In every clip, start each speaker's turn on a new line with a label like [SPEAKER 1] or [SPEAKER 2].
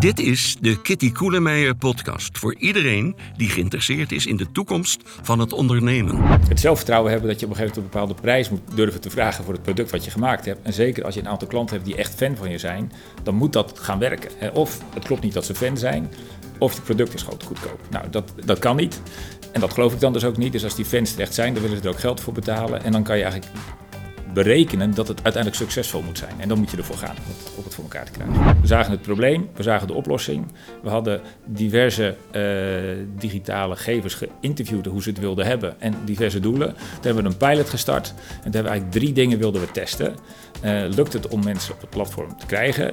[SPEAKER 1] Dit is de Kitty Koelemeijer podcast voor iedereen die geïnteresseerd is in de toekomst van het ondernemen.
[SPEAKER 2] Het zelfvertrouwen hebben dat je op een gegeven moment een bepaalde prijs moet durven te vragen voor het product wat je gemaakt hebt. En zeker als je een aantal klanten hebt die echt fan van je zijn, dan moet dat gaan werken. Of het klopt niet dat ze fan zijn, of het product is gewoon goedkoop. Nou, dat, dat kan niet. En dat geloof ik dan dus ook niet. Dus als die fans terecht zijn, dan willen ze er ook geld voor betalen. En dan kan je eigenlijk berekenen dat het uiteindelijk succesvol moet zijn. En dan moet je ervoor gaan om het voor elkaar te krijgen. We zagen het probleem, we zagen de oplossing. We hadden diverse uh, digitale gevers geïnterviewd hoe ze het wilden hebben en diverse doelen. Toen hebben we een pilot gestart en toen hebben we eigenlijk drie dingen wilden we testen. Uh, lukt het om mensen op het platform te krijgen?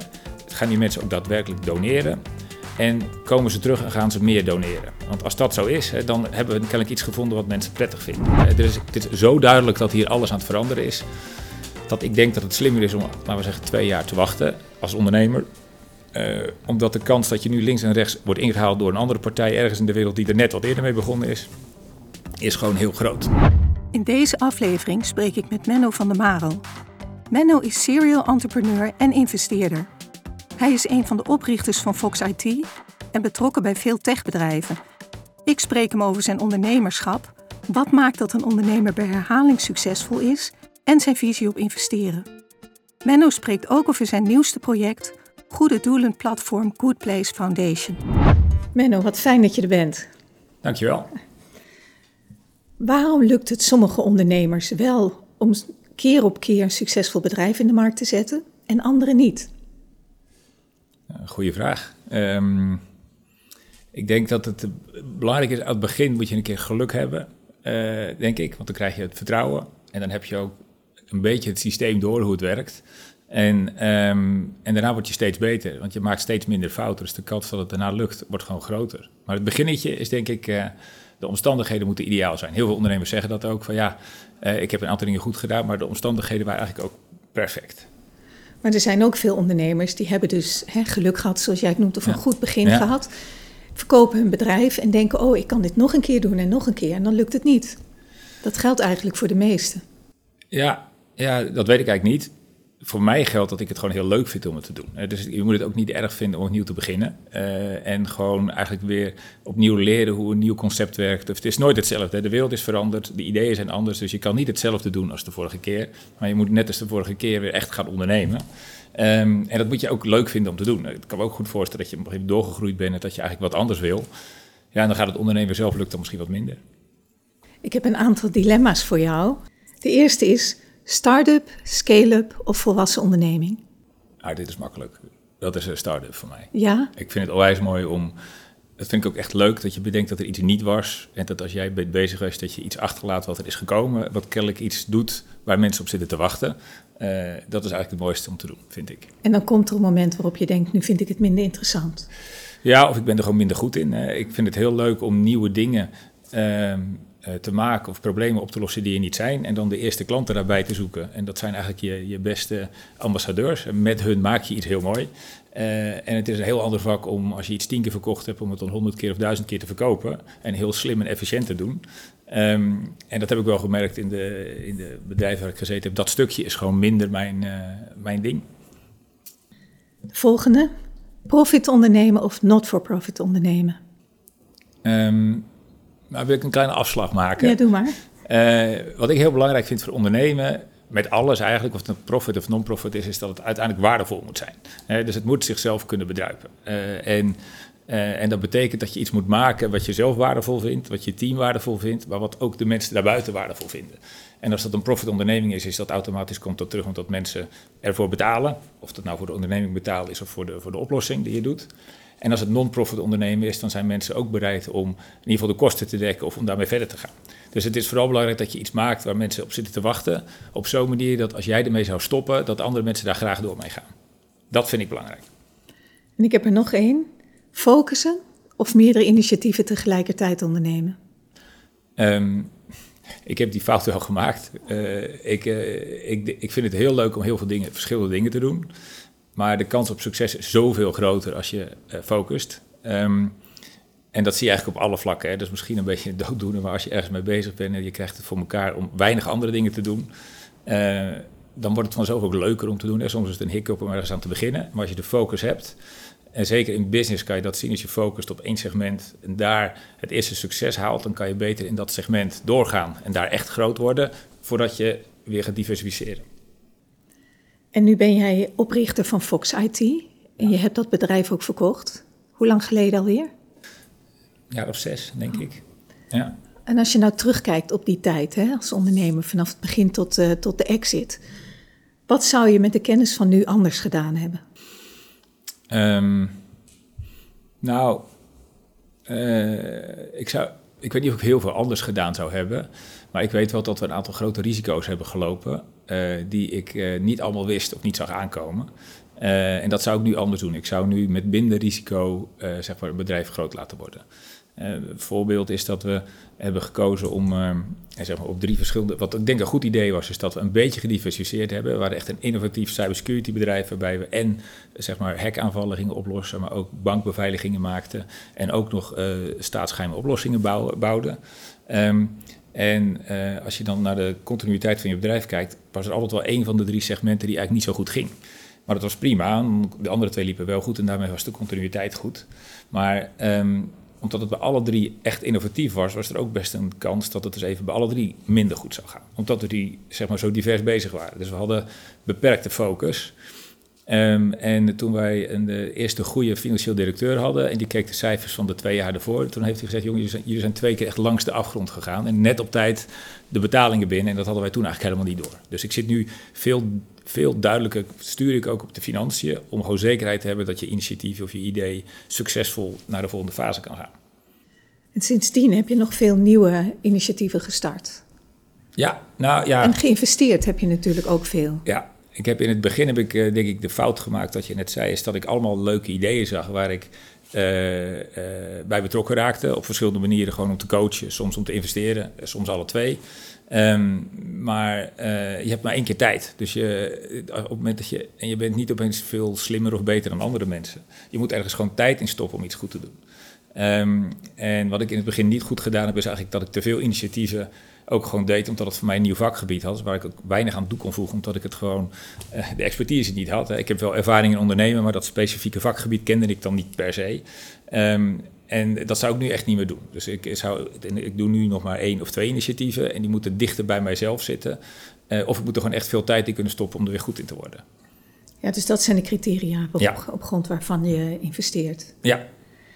[SPEAKER 2] Gaan die mensen ook daadwerkelijk doneren? En komen ze terug en gaan ze meer doneren. Want als dat zo is, dan hebben we kennelijk iets gevonden wat mensen prettig vinden. Het is, het is zo duidelijk dat hier alles aan het veranderen is. Dat ik denk dat het slimmer is om, laten we zeggen, twee jaar te wachten als ondernemer. Uh, omdat de kans dat je nu links en rechts wordt ingehaald door een andere partij ergens in de wereld die er net wat eerder mee begonnen is, is gewoon heel groot.
[SPEAKER 3] In deze aflevering spreek ik met Menno van der Marel. Menno is serial entrepreneur en investeerder. Hij is een van de oprichters van Fox IT en betrokken bij veel techbedrijven. Ik spreek hem over zijn ondernemerschap, wat maakt dat een ondernemer bij herhaling succesvol is en zijn visie op investeren. Menno spreekt ook over zijn nieuwste project, Goede Doelen Platform Good Place Foundation. Menno, wat fijn dat je er bent.
[SPEAKER 2] Dankjewel.
[SPEAKER 3] Waarom lukt het sommige ondernemers wel om keer op keer een succesvol bedrijf in de markt te zetten en anderen niet?
[SPEAKER 2] Goeie vraag. Um, ik denk dat het belangrijk is, aan het begin moet je een keer geluk hebben, uh, denk ik. Want dan krijg je het vertrouwen en dan heb je ook een beetje het systeem door hoe het werkt. En, um, en daarna word je steeds beter, want je maakt steeds minder fouten. Dus de kans dat het daarna lukt, wordt gewoon groter. Maar het beginnetje is denk ik, uh, de omstandigheden moeten ideaal zijn. Heel veel ondernemers zeggen dat ook, van ja, uh, ik heb een aantal dingen goed gedaan, maar de omstandigheden waren eigenlijk ook perfect.
[SPEAKER 3] Maar er zijn ook veel ondernemers die hebben dus hè, geluk gehad, zoals jij het noemt, of een goed begin ja. gehad. Verkopen hun bedrijf en denken, oh, ik kan dit nog een keer doen en nog een keer. En dan lukt het niet. Dat geldt eigenlijk voor de meesten.
[SPEAKER 2] Ja, ja dat weet ik eigenlijk niet voor mij geldt dat ik het gewoon heel leuk vind om het te doen. Dus je moet het ook niet erg vinden om opnieuw te beginnen. Uh, en gewoon eigenlijk weer opnieuw leren hoe een nieuw concept werkt. Het is nooit hetzelfde. De wereld is veranderd, de ideeën zijn anders. Dus je kan niet hetzelfde doen als de vorige keer. Maar je moet net als de vorige keer weer echt gaan ondernemen. Um, en dat moet je ook leuk vinden om te doen. Ik kan me ook goed voorstellen dat je op een gegeven moment doorgegroeid bent en dat je eigenlijk wat anders wil. Ja, en dan gaat het ondernemen zelf lukt dan misschien wat minder.
[SPEAKER 3] Ik heb een aantal dilemma's voor jou. De eerste is Start-up, scale-up of volwassen onderneming?
[SPEAKER 2] Ah, dit is makkelijk. Dat is een start-up voor mij.
[SPEAKER 3] Ja?
[SPEAKER 2] Ik vind het onwijs mooi om... Dat vind ik ook echt leuk, dat je bedenkt dat er iets niet was. En dat als jij bent bezig was, dat je iets achterlaat wat er is gekomen. Wat kennelijk iets doet waar mensen op zitten te wachten. Uh, dat is eigenlijk het mooiste om te doen, vind ik.
[SPEAKER 3] En dan komt er een moment waarop je denkt, nu vind ik het minder interessant.
[SPEAKER 2] Ja, of ik ben er gewoon minder goed in. ik vind het heel leuk om nieuwe dingen... Uh, eh, te maken of problemen op te lossen die er niet zijn. En dan de eerste klanten daarbij te zoeken. En dat zijn eigenlijk je, je beste ambassadeurs. En met hun maak je iets heel mooi. Uh, en het is een heel ander vak om, als je iets tien keer verkocht hebt, om het dan honderd keer of duizend keer te verkopen. En heel slim en efficiënt te doen. Um, en dat heb ik wel gemerkt in de, in de bedrijven waar ik gezeten heb. Dat stukje is gewoon minder mijn, uh, mijn ding.
[SPEAKER 3] Volgende. Profit ondernemen of not-for-profit ondernemen?
[SPEAKER 2] Um, nou wil ik een kleine afslag maken.
[SPEAKER 3] Ja, doe maar.
[SPEAKER 2] Uh, wat ik heel belangrijk vind voor ondernemen, met alles eigenlijk, of het een profit of non-profit is, is dat het uiteindelijk waardevol moet zijn. Uh, dus het moet zichzelf kunnen bedruipen. Uh, en, en dat betekent dat je iets moet maken wat je zelf waardevol vindt, wat je team waardevol vindt, maar wat ook de mensen daarbuiten waardevol vinden. En als dat een profitonderneming is, is dat automatisch komt dat terug omdat mensen ervoor betalen. Of dat nou voor de onderneming betaald is of voor de, voor de oplossing die je doet. En als het non-profit ondernemen is, dan zijn mensen ook bereid om in ieder geval de kosten te dekken of om daarmee verder te gaan. Dus het is vooral belangrijk dat je iets maakt waar mensen op zitten te wachten. Op zo'n manier dat als jij ermee zou stoppen, dat andere mensen daar graag door mee gaan. Dat vind ik belangrijk.
[SPEAKER 3] En ik heb er nog één. Focussen of meerdere initiatieven tegelijkertijd ondernemen?
[SPEAKER 2] Um, ik heb die fout wel gemaakt. Uh, ik, uh, ik, ik vind het heel leuk om heel veel dingen, verschillende dingen te doen. Maar de kans op succes is zoveel groter als je uh, focust. Um, en dat zie je eigenlijk op alle vlakken. Hè. Dat is misschien een beetje dooddoener, maar als je ergens mee bezig bent en je krijgt het voor elkaar om weinig andere dingen te doen, uh, dan wordt het vanzelf ook leuker om te doen. En soms is het een hiccup om ergens aan te beginnen. Maar als je de focus hebt En zeker in business kan je dat zien als je focust op één segment en daar het eerste succes haalt, dan kan je beter in dat segment doorgaan en daar echt groot worden voordat je weer gaat diversificeren.
[SPEAKER 3] En nu ben jij oprichter van Fox IT en je hebt dat bedrijf ook verkocht. Hoe lang geleden alweer?
[SPEAKER 2] Een jaar of zes, denk ik. Ja.
[SPEAKER 3] En als je nou terugkijkt op die tijd hè, als ondernemer, vanaf het begin tot, uh, tot de exit, wat zou je met de kennis van nu anders gedaan hebben?
[SPEAKER 2] Um, nou, uh, ik, zou, ik weet niet of ik heel veel anders gedaan zou hebben. Maar ik weet wel dat we een aantal grote risico's hebben gelopen. Uh, die ik uh, niet allemaal wist of niet zag aankomen. en dat zou ik nu anders doen. Ik zou nu met minder risico zeg maar een bedrijf groot laten worden. een voorbeeld is dat we hebben gekozen om zeg maar op drie verschillende. Wat ik denk een goed idee was, is dat we een beetje gediversifieerd hebben. We waren echt een innovatief cybersecurity bedrijf waarbij we en zeg maar hackaanvallen gingen oplossen, maar ook bankbeveiligingen maakten en ook nog uh, staatsgeheime oplossingen bouwden. Um, en uh, als je dan naar de continuïteit van je bedrijf kijkt, was er altijd wel één van de drie segmenten die eigenlijk niet zo goed ging. Maar dat was prima. De andere twee liepen wel goed en daarmee was de continuïteit goed. Maar um, omdat het bij alle drie echt innovatief was, was er ook best een kans dat het dus even bij alle drie minder goed zou gaan. Omdat we die zeg maar zo divers bezig waren. Dus we hadden beperkte focus. Um, en toen wij een de eerste goede financieel directeur hadden en die keek de cijfers van de twee jaar ervoor, toen heeft hij gezegd, jongen, jullie zijn, jullie zijn twee keer echt langs de afgrond gegaan en net op tijd de betalingen binnen en dat hadden wij toen eigenlijk helemaal niet door. Dus ik zit nu veel, veel duidelijker, stuur ik ook op de financiën, om gewoon zekerheid te hebben dat je initiatief of je idee succesvol naar de volgende fase kan gaan.
[SPEAKER 3] En sindsdien heb je nog veel nieuwe initiatieven gestart.
[SPEAKER 2] Ja, nou ja.
[SPEAKER 3] En geïnvesteerd heb je natuurlijk ook veel.
[SPEAKER 2] Ja, ik heb in het begin heb ik denk ik de fout gemaakt dat je net zei, is dat ik allemaal leuke ideeën zag waar ik uh, uh, bij betrokken raakte. Op verschillende manieren, gewoon om te coachen, soms om te investeren, soms alle twee. Um, maar je hebt maar één keer tijd. Dus je, op het moment dat je. En je bent niet opeens veel slimmer of beter dan andere mensen. Je moet ergens gewoon tijd in stoppen om iets goed te doen. Um, en wat ik in het begin niet goed gedaan heb, is eigenlijk dat ik te veel initiatieven ook gewoon deed, omdat het voor mij een nieuw vakgebied had, waar ik ook weinig aan toe kon voegen, omdat ik het gewoon uh, de expertise niet had. Hè. Ik heb wel ervaring in ondernemen, maar dat specifieke vakgebied kende ik dan niet per se. Um, en dat zou ik nu echt niet meer doen. Dus ik, zou, ik doe nu nog maar één of twee initiatieven en die moeten dichter bij mijzelf zitten. Uh, of ik moet er gewoon echt veel tijd in kunnen stoppen om er weer goed in te worden.
[SPEAKER 3] Ja, dus dat zijn de criteria op, ja. op grond waarvan je investeert.
[SPEAKER 2] Ja,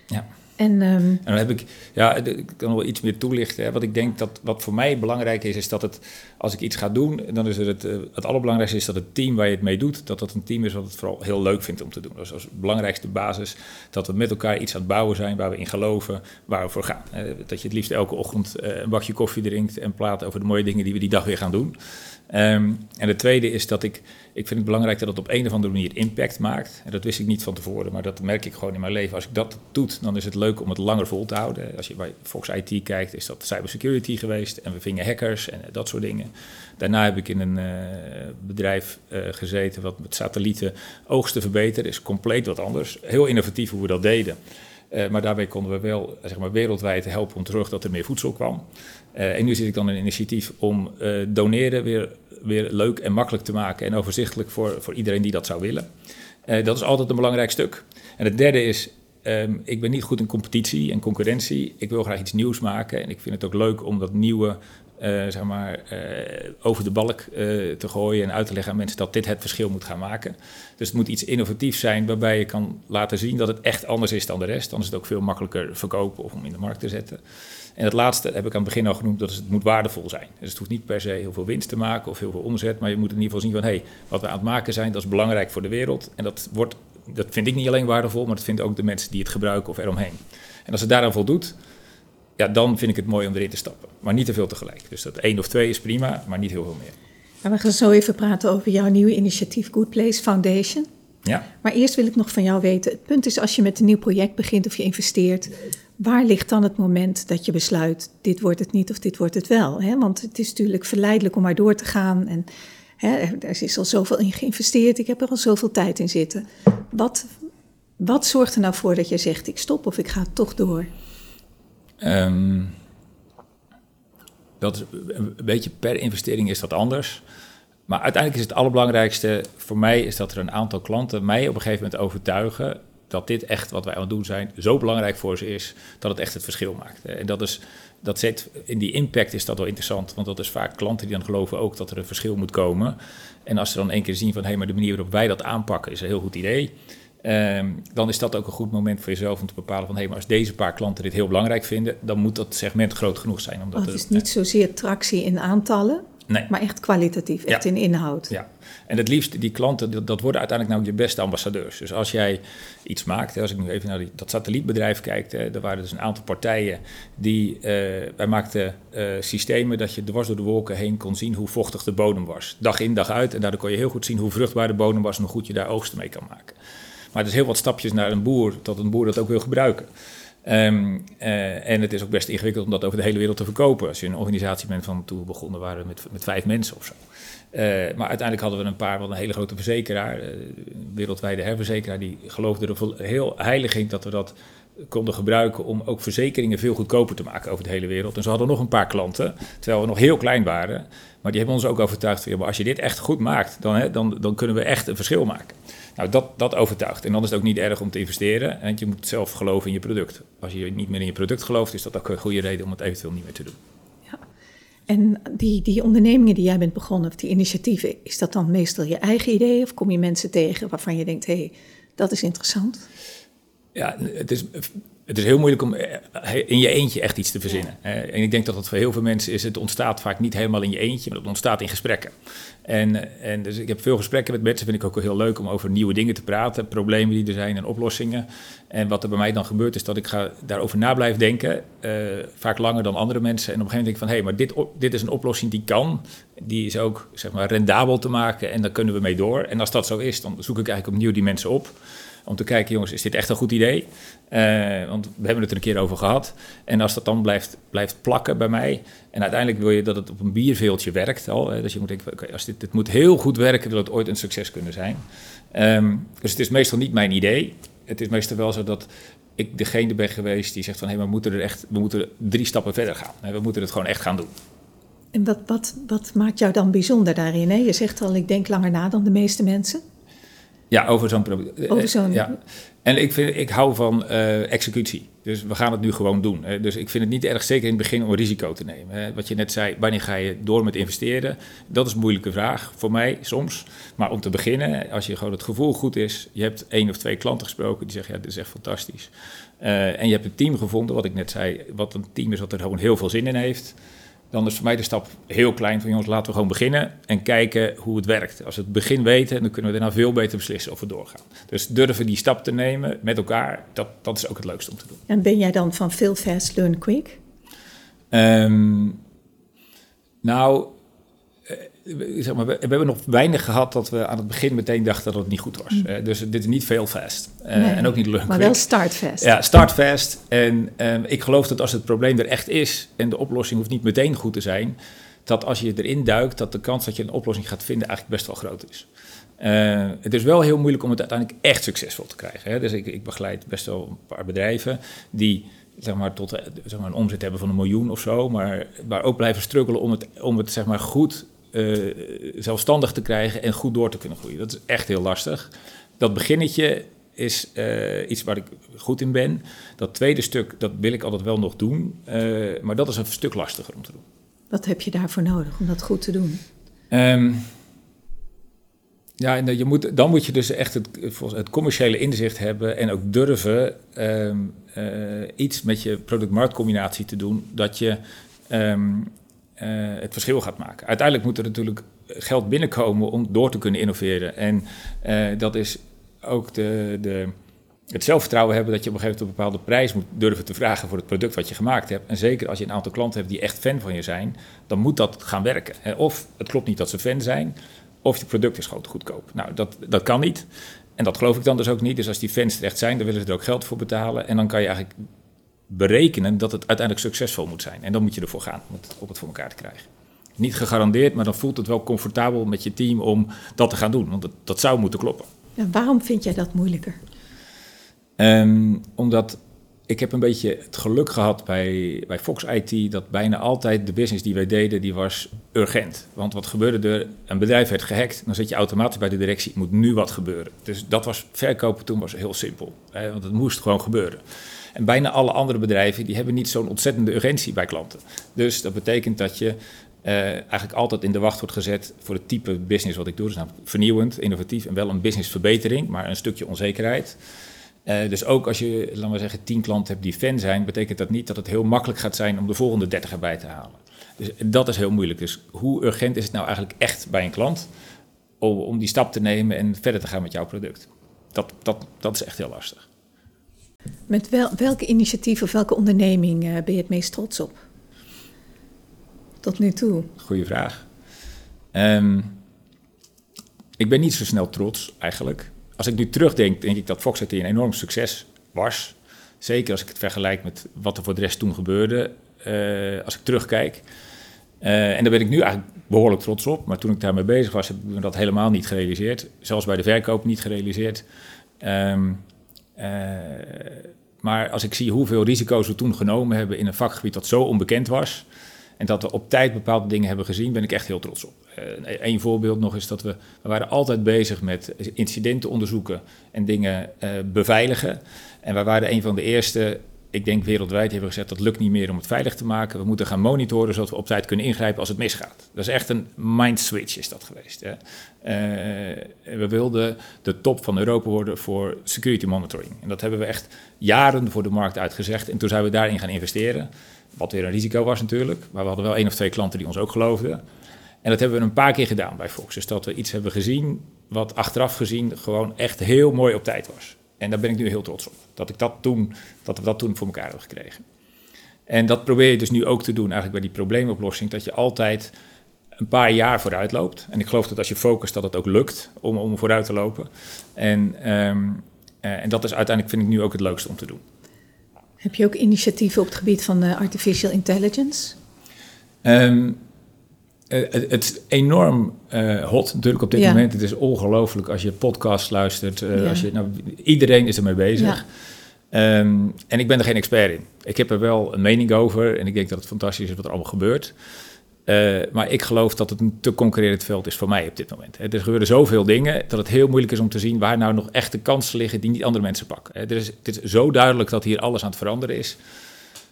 [SPEAKER 2] ja.
[SPEAKER 3] En, um...
[SPEAKER 2] en, dan heb ik, ja, ik kan wel iets meer toelichten. Hè. Wat ik denk dat wat voor mij belangrijk is, is dat het, als ik iets ga doen, dan is het, het, eh, het allerbelangrijkste is dat het team waar je het mee doet, dat dat een team is wat het vooral heel leuk vindt om te doen. Dus als belangrijkste basis, dat we met elkaar iets aan het bouwen zijn waar we in geloven, waar we voor gaan. Dat je het liefst elke ochtend eh, een bakje koffie drinkt en praat over de mooie dingen die we die dag weer gaan doen. Um, en de tweede is dat ik, ik vind het belangrijk dat het op een of andere manier impact maakt. En dat wist ik niet van tevoren, maar dat merk ik gewoon in mijn leven. Als ik dat doe, dan is het leuk om het langer vol te houden. Als je bij Fox IT kijkt, is dat cybersecurity geweest en we vingen hackers en dat soort dingen. Daarna heb ik in een uh, bedrijf uh, gezeten wat met satellieten oogsten verbeteren. Is compleet wat anders. Heel innovatief hoe we dat deden. Uh, maar daarbij konden we wel zeg maar, wereldwijd helpen om terug dat er meer voedsel kwam. En nu zit ik dan in een initiatief om doneren weer, weer leuk en makkelijk te maken en overzichtelijk voor, voor iedereen die dat zou willen. dat is altijd een belangrijk stuk. En het derde is, um, ik ben niet goed in competitie en concurrentie. Ik wil graag iets nieuws maken en ik vind het ook leuk om dat nieuwe zeg maar, uh, over de balk uh, te gooien en uit te leggen aan mensen dat dit het verschil moet gaan maken. Dus het moet iets innovatiefs zijn waarbij je kan laten zien dat het echt anders is dan de rest. Dan is het ook veel makkelijker verkopen of om in de markt te zetten. En het laatste heb ik aan het begin al genoemd, dat het moet waardevol zijn. Dus het hoeft niet per se heel veel winst te maken of heel veel omzet, maar je moet in ieder geval zien van hé, hey, wat we aan het maken zijn, dat is belangrijk voor de wereld. En dat, wordt, dat vind ik niet alleen waardevol, maar dat vinden ook de mensen die het gebruiken of eromheen. En als het daaraan voldoet, ja, dan vind ik het mooi om erin te stappen. Maar niet te veel tegelijk. Dus dat één of twee is prima, maar niet heel veel meer.
[SPEAKER 3] we gaan zo even praten over jouw nieuwe initiatief Good Place Foundation.
[SPEAKER 2] Ja.
[SPEAKER 3] Maar eerst wil ik nog van jou weten: het punt is als je met een nieuw project begint of je investeert, waar ligt dan het moment dat je besluit: dit wordt het niet of dit wordt het wel? Hè? Want het is natuurlijk verleidelijk om maar door te gaan. En hè, er is al zoveel in geïnvesteerd, ik heb er al zoveel tijd in zitten. Wat, wat zorgt er nou voor dat je zegt: ik stop of ik ga toch door?
[SPEAKER 2] Um, dat een beetje per investering is dat anders. Maar uiteindelijk is het allerbelangrijkste voor mij is dat er een aantal klanten mij op een gegeven moment overtuigen dat dit echt wat wij aan het doen zijn zo belangrijk voor ze is dat het echt het verschil maakt. En dat is, dat zit, in die impact is dat wel interessant, want dat is vaak klanten die dan geloven ook dat er een verschil moet komen. En als ze dan één keer zien van hé, hey, maar de manier waarop wij dat aanpakken is een heel goed idee. Ehm, dan is dat ook een goed moment voor jezelf om te bepalen van hé, hey, maar als deze paar klanten dit heel belangrijk vinden, dan moet dat segment groot genoeg zijn.
[SPEAKER 3] Omdat het is niet zozeer tractie in aantallen, Nee. Maar echt kwalitatief, echt in inhoud.
[SPEAKER 2] Ja, en het liefst, die klanten, dat, dat, worden uiteindelijk nou je beste ambassadeurs. Dus als jij iets maakt, als ik nu even naar die, dat satellietbedrijf kijk, er waren dus een aantal partijen die, uh, wij maakten uh, systemen dat je dwars door de wolken heen kon zien hoe vochtig de bodem was. Dag in, dag uit. En daardoor kon je heel goed zien hoe vruchtbaar de bodem was en hoe goed je daar oogsten mee kan maken. Maar er is heel wat stapjes naar een boer, tot een boer dat ook wil gebruiken. Um, uh, en het is ook best ingewikkeld om dat over de hele wereld te verkopen. Als je een organisatie bent van toen we begonnen waren met, met vijf mensen of zo. Uh, maar uiteindelijk hadden we een paar, wat een hele grote verzekeraar, uh, wereldwijde herverzekeraar, die geloofde er heel heilig in dat we dat konden gebruiken om ook verzekeringen veel goedkoper te maken over de hele wereld. En ze hadden nog een paar klanten, terwijl we nog heel klein waren. Maar die hebben ons ook overtuigd van, maar als je dit echt goed maakt, dan, hè, dan, dan kunnen we echt een verschil maken. Nou, dat, dat overtuigt. En dan is het ook niet erg om te investeren. Want je moet zelf geloven in je product. Als je niet meer in je product gelooft, is dat ook een goede reden om het eventueel niet meer te doen. Ja.
[SPEAKER 3] En die, die ondernemingen die jij bent begonnen, of die initiatieven, is dat dan meestal je eigen idee? Of kom je mensen tegen waarvan je denkt, hé, hey, dat is interessant?
[SPEAKER 2] Ja, het is het is heel moeilijk om eh, in je eentje echt iets te verzinnen. En ik denk dat dat voor heel veel mensen is, het ontstaat vaak niet helemaal in je eentje, maar het ontstaat in gesprekken. En, en dus ik heb veel gesprekken met mensen, vind ik ook heel leuk om over nieuwe dingen te praten, problemen die er zijn en oplossingen. En wat er bij mij dan gebeurt is dat ik ga daarover na blijven denken, uh, vaak langer dan andere mensen. En op een gegeven moment denk ik van, hé, hey, maar dit, dit is een oplossing die kan, die is ook zeg maar rendabel te maken en daar kunnen we mee door. En als dat zo is, dan zoek ik eigenlijk opnieuw die mensen op. Om te kijken, jongens, is dit echt een goed idee? Uh, want we hebben het er een keer over gehad. En als dat dan blijft, blijft plakken bij mij. En uiteindelijk wil je dat het op een bierveeltje werkt al. Hè, dus je moet denken, als dit, dit moet heel goed werken, wil het ooit een succes kunnen zijn. Um, dus het is meestal niet mijn idee. Het is meestal wel zo dat ik degene ben geweest die zegt van... hé, hey, we moeten er echt we moeten drie stappen verder gaan. We moeten het gewoon echt gaan doen.
[SPEAKER 3] En wat, wat, wat maakt jou dan bijzonder daarin? Hè? Je zegt al, ik denk langer na dan de meeste mensen.
[SPEAKER 2] Ja, over zo'n probleem. Over zo'n... Ja. En ik, vind, ik hou van uh, executie. Dus we gaan het nu gewoon doen. Hè. Dus ik vind het niet erg zeker in het begin om een risico te nemen. Hè. Wat je net zei, wanneer ga je door met investeren? Dat is een moeilijke vraag voor mij soms. Maar om te beginnen, als je gewoon het gevoel goed is... je hebt één of twee klanten gesproken die zeggen... ja, dit is echt fantastisch. Uh, en je hebt een team gevonden, wat ik net zei... wat een team is wat er gewoon heel veel zin in heeft dan is voor mij de stap heel klein van jongens, laten we gewoon beginnen en kijken hoe het werkt. Als we het begin weten, dan kunnen we daarna veel beter beslissen of we doorgaan. Dus durven die stap te nemen met elkaar, dat, dat is ook het leukste om te doen.
[SPEAKER 3] En ben jij dan van veel fast, learn quick?
[SPEAKER 2] Um, nou, zeg maar, we, hebben nog weinig gehad dat we aan het begin meteen dachten dat het niet goed was. Mm. dus dit is niet veel fast. Uh, en ook niet leuk.
[SPEAKER 3] Maar wel start fast.
[SPEAKER 2] Ja, start fast. En um, ik geloof dat als het probleem er echt is en de oplossing hoeft niet meteen goed te zijn, dat als je erin duikt, dat de kans dat je een oplossing gaat vinden eigenlijk best wel groot is. Uh, het is wel heel moeilijk om het uiteindelijk echt succesvol te krijgen. Hè? Dus ik, ik begeleid best wel een paar bedrijven die zeg maar, tot zeg maar, een omzet hebben van een miljoen of zo, maar, maar ook blijven struggelen om het, om het zeg maar, goed uh, zelfstandig te krijgen en goed door te kunnen groeien. Dat is echt heel lastig. Dat beginnetje is uh, iets waar ik goed in ben. Dat tweede stuk, dat wil ik altijd wel nog doen, uh, maar dat is een stuk lastiger om te doen.
[SPEAKER 3] Wat heb je daarvoor nodig om dat goed te doen?
[SPEAKER 2] Um, ja, en je moet, dan moet je dus echt het, het commerciële inzicht hebben en ook durven um, iets met je product-marktcombinatie te doen, dat je um, uh, het verschil gaat maken. Uiteindelijk moet er natuurlijk geld binnenkomen om door te kunnen innoveren. En uh, dat is ook de, de, het zelfvertrouwen hebben dat je op een gegeven moment een bepaalde prijs moet durven te vragen voor het product wat je gemaakt hebt. En zeker als je een aantal klanten hebt die echt fan van je zijn, dan moet dat gaan werken. Of het klopt niet dat ze fan zijn, of je product is gewoon te goedkoop. Nou, dat, dat kan niet. En dat geloof ik dan dus ook niet. Dus als die fans er echt zijn, dan willen ze er ook geld voor betalen. En dan kan je eigenlijk berekenen dat het uiteindelijk succesvol moet zijn. En dan moet je ervoor gaan om het, voor elkaar te krijgen. Niet gegarandeerd, maar dan voelt het wel comfortabel met je team om dat te gaan doen. Want dat, dat zou moeten kloppen.
[SPEAKER 3] En waarom vind jij dat moeilijker?
[SPEAKER 2] Um, omdat ik heb een beetje het geluk gehad bij, bij Fox IT dat bijna altijd de business die wij deden, die was urgent. Want wat gebeurde er? Een bedrijf werd gehackt, dan zit je automatisch bij de directie, moet nu wat gebeuren. Dus dat was, verkopen toen was heel simpel, hè, want het moest gewoon gebeuren. En bijna alle andere bedrijven, die hebben niet zo'n ontzettende urgentie bij klanten. Dus dat betekent dat je uh, eigenlijk altijd in de wacht wordt gezet voor het type business wat ik doe. Dus namelijk vernieuwend, innovatief en wel een businessverbetering, maar een stukje onzekerheid. Uh, dus ook als je, laten we zeggen, tien klanten hebt die fan zijn, betekent dat niet dat het heel makkelijk gaat zijn om de volgende 30 erbij te halen. Dus dat is heel moeilijk. Dus hoe urgent is het nou eigenlijk echt bij een klant om, om die stap te nemen en verder te gaan met jouw product? Dat, dat, dat is echt heel lastig.
[SPEAKER 3] Met wel, welke initiatief of welke onderneming uh, ben je het meest trots op? Tot nu toe.
[SPEAKER 2] Goeie vraag. Um, ik ben niet zo snel trots eigenlijk als ik nu terugdenk, denk ik dat Fox IT een enorm succes was. Zeker als ik het vergelijk met wat er voor de rest toen gebeurde. Uh, als ik terugkijk. Uh, en daar ben ik nu eigenlijk behoorlijk trots op. Maar toen ik daarmee bezig was, heb ik dat helemaal niet gerealiseerd. Zelfs bij de verkoop niet gerealiseerd. Um, maar als ik zie hoeveel risico's we toen genomen hebben in een vakgebied dat zo onbekend was. En dat we op tijd bepaalde dingen hebben gezien, ben ik echt heel trots op. Eén eh, voorbeeld nog is dat we, we waren altijd bezig met incidenten onderzoeken en dingen uh, beveiligen. En wij waren een van de eerste, ik denk wereldwijd, hebben gezegd dat lukt niet meer om het veilig te maken. We moeten gaan monitoren zodat we op tijd kunnen ingrijpen als het misgaat. Dat is echt een mind switch is dat geweest. Hè. Uh, we wilden de top van Europa worden voor security monitoring. En dat hebben we echt jaren voor de markt uitgezegd. En toen zijn we daarin gaan investeren. Wat weer een risico was natuurlijk. Maar we hadden wel één of twee klanten die ons ook geloofden. En dat hebben we een paar keer gedaan bij Fox. Dus dat we iets hebben gezien wat achteraf gezien gewoon echt heel mooi op tijd was. En daar ben ik nu heel trots op. Dat, ik dat, toen, dat we dat toen voor elkaar hebben gekregen. En dat probeer je dus nu ook te doen eigenlijk bij die probleemoplossing. Dat je altijd een paar jaar vooruit loopt. En ik geloof dat als je focust dat het ook lukt om, om vooruit te lopen. En, um, uh, en dat is uiteindelijk vind ik nu ook het leukste om te doen.
[SPEAKER 3] Heb je ook initiatieven op het gebied van uh, artificial intelligence?
[SPEAKER 2] Um, het, het, is enorm uh, hot natuurlijk op dit ja. moment. Het is ongelooflijk als je podcast luistert. Uh, ja. als je, nou, iedereen is ermee bezig. Ja. Um, en ik ben er geen expert in. Ik heb er wel een mening over en ik denk dat het fantastisch is wat er allemaal gebeurt. Uh, maar ik geloof dat het een te concurrerend veld is voor mij op dit moment. Er gebeuren zoveel dingen dat het heel moeilijk is om te zien waar nou nog echte kansen liggen die niet andere mensen pakken. Er is, het is zo duidelijk dat hier alles aan het veranderen is,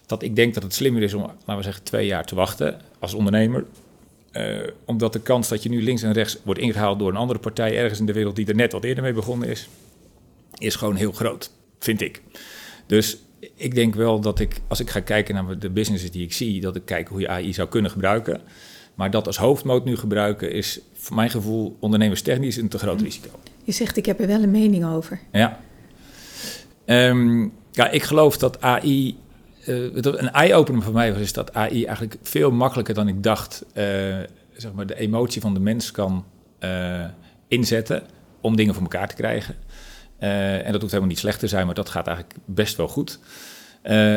[SPEAKER 2] dat ik denk dat het slimmer is om, laten we zeggen, twee jaar te wachten als ondernemer. Uh, omdat de kans dat je nu links en rechts wordt ingehaald door een andere partij ergens in de wereld die er net wat eerder mee begonnen is, is gewoon heel groot, vind ik. Dus ik denk wel dat ik, als ik ga kijken naar de businesses die ik zie, dat ik kijk hoe je AI zou kunnen gebruiken. Maar dat als hoofdmoot nu gebruiken is voor mijn gevoel ondernemerstechnisch een te groot mhm. risico.
[SPEAKER 3] Je zegt ik heb er wel een mening over.
[SPEAKER 2] Ja. Um, ja, ik geloof dat AI. Uh, een eye-opener voor mij was is dat AI eigenlijk veel makkelijker dan ik dacht. Uh, zeg maar de emotie van de mens kan uh, inzetten om dingen voor elkaar te krijgen. En dat hoeft helemaal niet slecht te zijn, maar dat gaat eigenlijk best wel goed.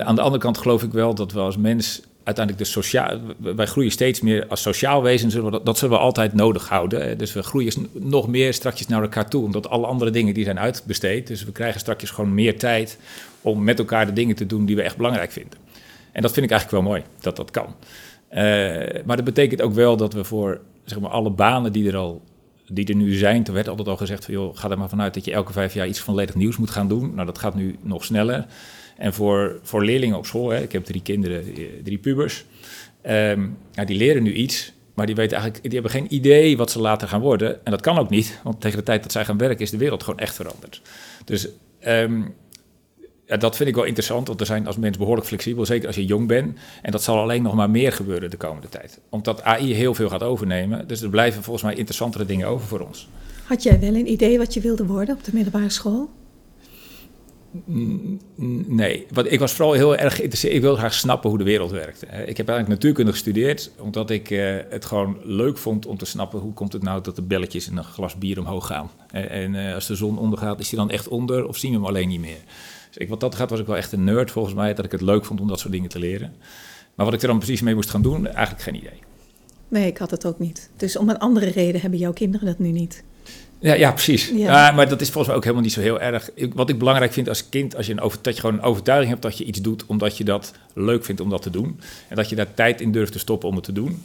[SPEAKER 2] Aan de andere kant geloof ik wel dat we als mens uiteindelijk de sociaal... Wij groeien steeds meer als sociaal wezen, zullen dat zullen we altijd nodig houden. Dus we groeien nog meer strakjes naar elkaar toe, omdat alle andere dingen die zijn uitbesteed. Dus we krijgen straks gewoon meer tijd om met elkaar de dingen te doen die we echt belangrijk vinden. En dat vind ik eigenlijk wel mooi, dat dat kan. Uh, maar dat betekent ook wel dat we voor zeg maar, alle banen die er al die er nu zijn, er werd altijd al gezegd van joh, ga er maar vanuit dat je elke vijf jaar iets volledig nieuws moet gaan doen. Nou, dat gaat nu nog sneller. En voor, voor leerlingen op school, hè, ik heb drie kinderen, drie pubers, um, ja, die leren nu iets, maar die, weten eigenlijk, die hebben geen idee wat ze later gaan worden. En dat kan ook niet, want tegen de tijd dat zij gaan werken is de wereld gewoon echt veranderd. Dus um, ja, dat vind ik wel interessant, want er zijn als mens behoorlijk flexibel, zeker als je jong bent. En dat zal alleen nog maar meer gebeuren de komende tijd. Omdat AI heel veel gaat overnemen. Dus er blijven volgens mij interessantere dingen over voor ons.
[SPEAKER 3] Had jij wel een idee wat je wilde worden op de middelbare school?
[SPEAKER 2] Nee, want ik was vooral heel erg geïnteresseerd. Ik wilde graag snappen hoe de wereld werkte. Ik heb eigenlijk natuurkunde gestudeerd, omdat ik uh, het gewoon leuk vond om te snappen hoe komt het nou dat de belletjes in een glas bier omhoog gaan. En uh, als de zon ondergaat, is die dan echt onder of zien we hem alleen niet meer? Dus ik, wat dat gaat was ik wel echt een nerd volgens mij, dat ik het leuk vond om dat soort dingen te leren. Maar wat ik er dan precies mee moest gaan doen, eigenlijk geen idee.
[SPEAKER 3] Nee, ik had het ook niet. Dus om een andere reden hebben jouw kinderen dat nu niet?
[SPEAKER 2] Ja, ja precies. Ja. maar dat is volgens mij ook helemaal niet zo heel erg. wat ik belangrijk vind als kind, als je een over, dat je gewoon een overtuiging hebt dat je iets doet omdat je dat leuk vindt om dat te doen. En dat je daar tijd in durft te stoppen om het te doen.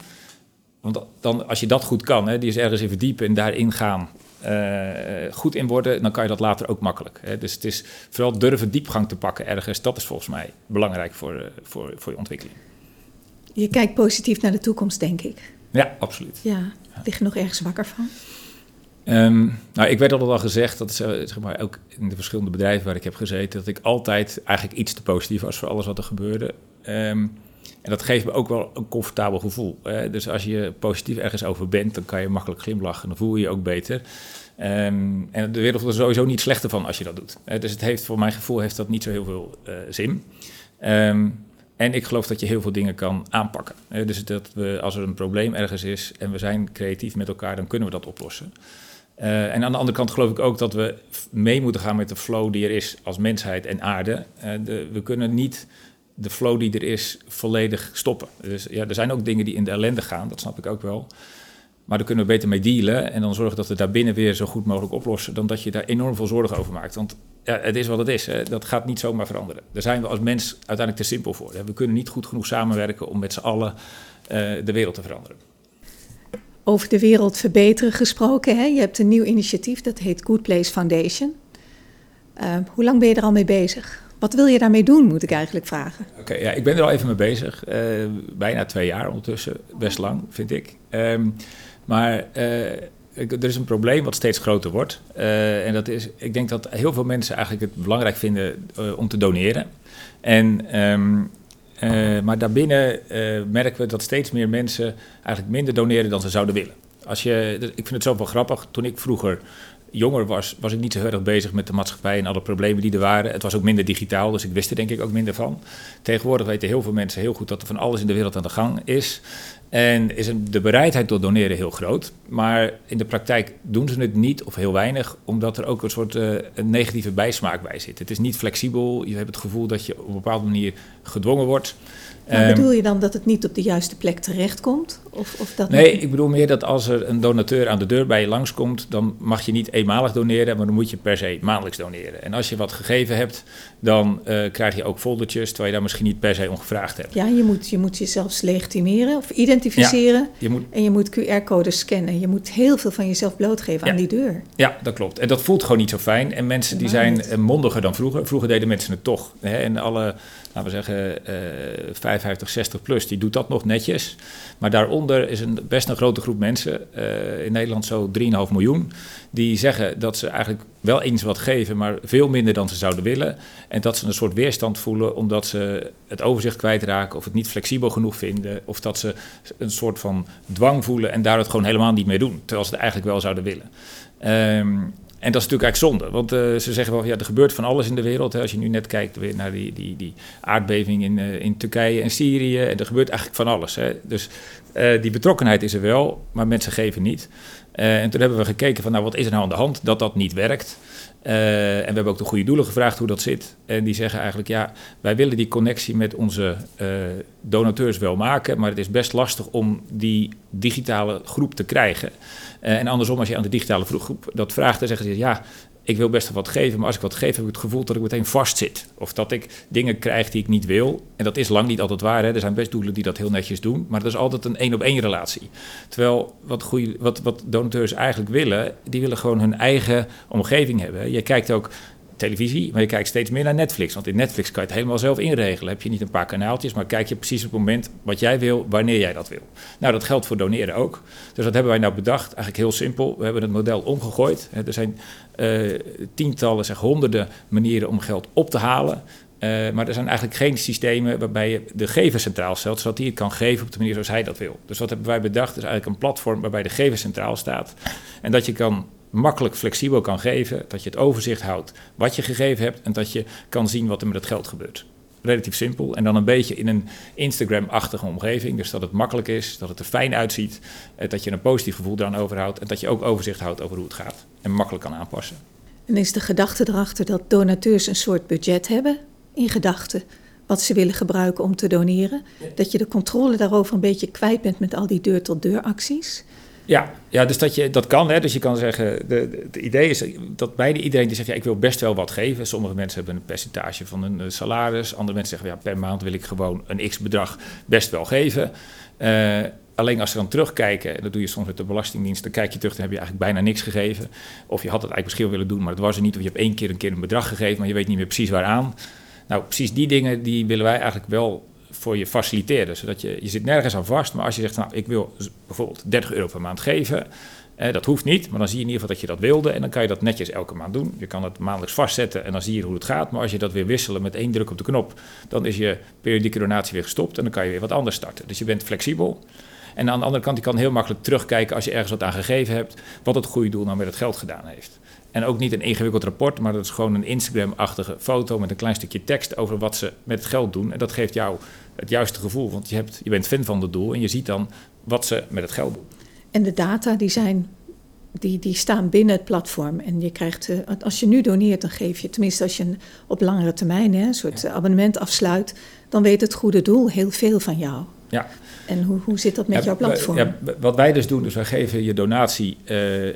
[SPEAKER 2] Want dan, als je dat goed kan, hè, die is ergens in verdiepen en daarin gaan, uh, goed in worden, dan kan je dat later ook makkelijk. Hè. Dus het is vooral durven diepgang te pakken ergens, dat is volgens mij belangrijk voor, uh, voor, voor je ontwikkeling.
[SPEAKER 3] Je kijkt positief naar de toekomst, denk ik.
[SPEAKER 2] Ja, absoluut.
[SPEAKER 3] Ja, lig je nog ergens wakker van?
[SPEAKER 2] Um, nou, ik werd altijd al gezegd, dat is zeg maar ook in de verschillende bedrijven waar ik heb gezeten, dat ik altijd eigenlijk iets te positief was voor alles wat er gebeurde. Um, en dat geeft me ook wel een comfortabel gevoel. Hè? Dus als je positief ergens over bent, dan kan je makkelijk glimlachen. Dan voel je je ook beter. Um, en de wereld wordt er sowieso niet slechter van als je dat doet. Dus het heeft, voor mijn gevoel heeft dat niet zo heel veel uh, zin. En ik geloof dat je heel veel dingen kan aanpakken. Dus dat we, als er een probleem ergens is en we zijn creatief met elkaar, dan kunnen we dat oplossen. Uh, en aan de andere kant geloof ik ook dat we mee moeten gaan met de flow die er is als mensheid en aarde. De, we kunnen niet de flow die er is volledig stoppen. Dus ja, er zijn ook dingen die in de ellende gaan, dat snap ik ook wel. Maar daar kunnen we beter mee dealen en dan zorgen dat we daar binnen weer zo goed mogelijk oplossen, dan dat je daar enorm veel zorgen over maakt. Want ja, het is wat het is, dat gaat niet zomaar veranderen. Daar zijn we als mens uiteindelijk te simpel voor. We kunnen niet goed genoeg samenwerken om met z'n allen uh, de wereld te veranderen.
[SPEAKER 3] Over de wereld verbeteren gesproken, hè? je hebt een nieuw initiatief, dat heet Good Place Foundation. Uh, hoe lang ben je er al mee bezig? Wat wil je daarmee doen, moet ik eigenlijk vragen.
[SPEAKER 2] Oké, ja, ik ben er al even mee bezig. Uh, bijna twee jaar ondertussen. Best lang, vind ik. Um, maar uh, er is een probleem wat steeds groter wordt. Uh, en dat is, ik denk dat heel veel mensen eigenlijk het belangrijk vinden om te doneren. En, um, maar daarbinnen merken we dat steeds meer mensen eigenlijk minder doneren dan ze zouden willen. Als je, ik vind het zo wel grappig. Toen ik vroeger jonger was, was ik niet zo heel erg bezig met de maatschappij en alle problemen die er waren. Het was ook minder digitaal, dus ik wist er denk ik ook minder van. Tegenwoordig weten heel veel mensen heel goed dat er van alles in de wereld aan de gang is. En is de bereidheid tot doneren heel groot. Maar in de praktijk doen ze het niet of heel weinig, omdat er ook een soort uh, een negatieve bijsmaak bij zit. Het is niet flexibel. Je hebt het gevoel dat je op een bepaalde manier gedwongen wordt.
[SPEAKER 3] Maar ehm, bedoel je dan dat het niet op de juiste plek terechtkomt? Of, of dat
[SPEAKER 2] nee, ik bedoel meer dat als er een donateur aan de deur bij je langskomt, dan mag je niet eenmalig doneren, maar dan moet je per se maandelijks doneren. En als je wat gegeven hebt, dan uh, krijg je ook foldertjes, terwijl je daar misschien niet per se om gevraagd hebt.
[SPEAKER 3] Ja, je moet, je moet jezelf legitimeren of identificeren. Ja, je moet, en je moet QR-codes scannen. Je moet heel veel van jezelf blootgeven ja, aan die deur.
[SPEAKER 2] Ja, dat klopt. En dat voelt gewoon niet zo fijn. En mensen die zijn eh, mondiger dan vroeger. Vroeger deden mensen het toch. Hè? En alle laten we zeggen, uh, 55, 60 plus, die doet dat nog netjes. Maar daaronder is een, best een grote groep mensen, uh, in Nederland zo 3,5 miljoen, die zeggen dat ze eigenlijk wel eens wat geven, maar veel minder dan ze zouden willen. En dat ze een soort weerstand voelen omdat ze het overzicht kwijtraken of het niet flexibel genoeg vinden. Of dat ze een soort van dwang voelen en daar het gewoon helemaal niet mee doen, terwijl ze het eigenlijk wel zouden willen. Um, en dat is natuurlijk eigenlijk zonde, want uh, ze zeggen wel, ja, er gebeurt van alles in de wereld. Hè. Als je nu net kijkt weer naar die, die, die aardbeving in, uh, in Turkije en Syrië, en er gebeurt eigenlijk van alles. Hè. Dus uh, die betrokkenheid is er wel, maar mensen geven niet. en toen hebben we gekeken van, nou, wat is er nou aan de hand dat dat niet werkt? Uh, en we hebben ook de goede doelen gevraagd hoe dat zit. En die zeggen eigenlijk, ja, wij willen die connectie met onze uh, donateurs wel maken, maar het is best lastig om die digitale groep te krijgen. Uh, en andersom, als je aan de digitale groep dat vraagt, dan zeggen ze, ja, ik wil best wel wat geven, maar als ik wat geef, heb ik het gevoel dat ik meteen vastzit. Of dat ik dingen krijg die ik niet wil. En dat is lang niet altijd waar. Hè. Er zijn best doelen die dat heel netjes doen, maar dat is altijd een één-op-één relatie. Terwijl wat, goeie, wat, wat donateurs eigenlijk willen, die willen gewoon hun eigen omgeving hebben. Je kijkt ook televisie, maar je kijkt steeds meer naar Netflix. Want in Netflix kan je het helemaal zelf inregelen. Heb je niet een paar kanaaltjes, maar kijk je precies op het moment wat jij wil, wanneer jij dat wil. Nou, dat geldt voor doneren ook. Dus wat hebben wij nou bedacht? Eigenlijk heel simpel. We hebben het model omgegooid. Er zijn uh, tientallen, zeg honderden manieren om geld op te halen. Uh, maar er zijn eigenlijk geen systemen waarbij je de gever centraal stelt, zodat hij het kan geven op de manier zoals hij dat wil. Dus wat hebben wij bedacht? is eigenlijk een platform waarbij de gever centraal staat. En dat je kan makkelijk flexibel kan geven, dat je het overzicht houdt wat je gegeven hebt en dat je kan zien wat er met het geld gebeurt. Relatief simpel en dan een beetje in een Instagram-achtige omgeving, dus dat het makkelijk is, dat het er fijn uitziet, eh, dat je een positief gevoel eraan overhoudt en dat je ook overzicht houdt over hoe het gaat en makkelijk kan aanpassen.
[SPEAKER 3] En is de gedachte erachter dat donateurs een soort budget hebben in gedachten wat ze willen gebruiken om te doneren? Dat je de controle daarover een beetje kwijt bent met al die deur-tot-deur acties?
[SPEAKER 2] Ja, ja dus dat, je, dat kan. Hè. Dus je kan zeggen, de, de, idee is dat bijna iedereen die zegt, ja, ik wil best wel wat geven. Sommige mensen hebben een percentage van hun eh, salaris. Andere mensen zeggen, ja, per maand wil ik gewoon een x-bedrag best wel geven. Uh, alleen als ze dan terugkijken, en dat doe je soms met de Belastingdienst, dan kijk je terug, dan heb je eigenlijk bijna niks gegeven. Of je had het eigenlijk misschien willen doen, maar het was er niet. Of je hebt één keer een keer een bedrag gegeven, maar je weet niet meer precies waaraan. Nou, precies die dingen, die willen wij eigenlijk wel voor je faciliteren. Zodat je, je zit nergens aan vast, maar als je zegt, nou, ik wil bijvoorbeeld 30 euro per maand geven, dat hoeft niet, maar dan zie je in ieder geval dat je dat wilde en dan kan je dat netjes elke maand doen. Je kan het maandelijks vastzetten en dan zie je hoe het gaat. Maar als je dat weer wisselen met één druk op de knop, dan is je periodieke donatie weer gestopt en dan kan je weer wat anders starten. Dus je bent flexibel. En aan de andere kant, je kan heel makkelijk terugkijken als je ergens wat aan gegeven hebt, wat het goede doel nou met het geld gedaan heeft. En ook niet een ingewikkeld rapport, maar dat is gewoon een Instagram-achtige foto met een klein stukje tekst over wat ze met het geld doen. En dat geeft jou het juiste gevoel, want je, hebt, je bent fan van het doel en je ziet dan wat ze met het geld doen.
[SPEAKER 3] En de data die zijn die, die staan binnen het platform. En je krijgt, uh, als je nu doneert, dan geef je, tenminste als je een, op langere termijn hè, een soort abonnement afsluit, dan weet het goede doel heel veel van jou.
[SPEAKER 2] Ja.
[SPEAKER 3] En hoe, hoe zit dat met jouw platform?
[SPEAKER 2] Ja, wat wij dus doen, dus wij geven je donatie uh, uh,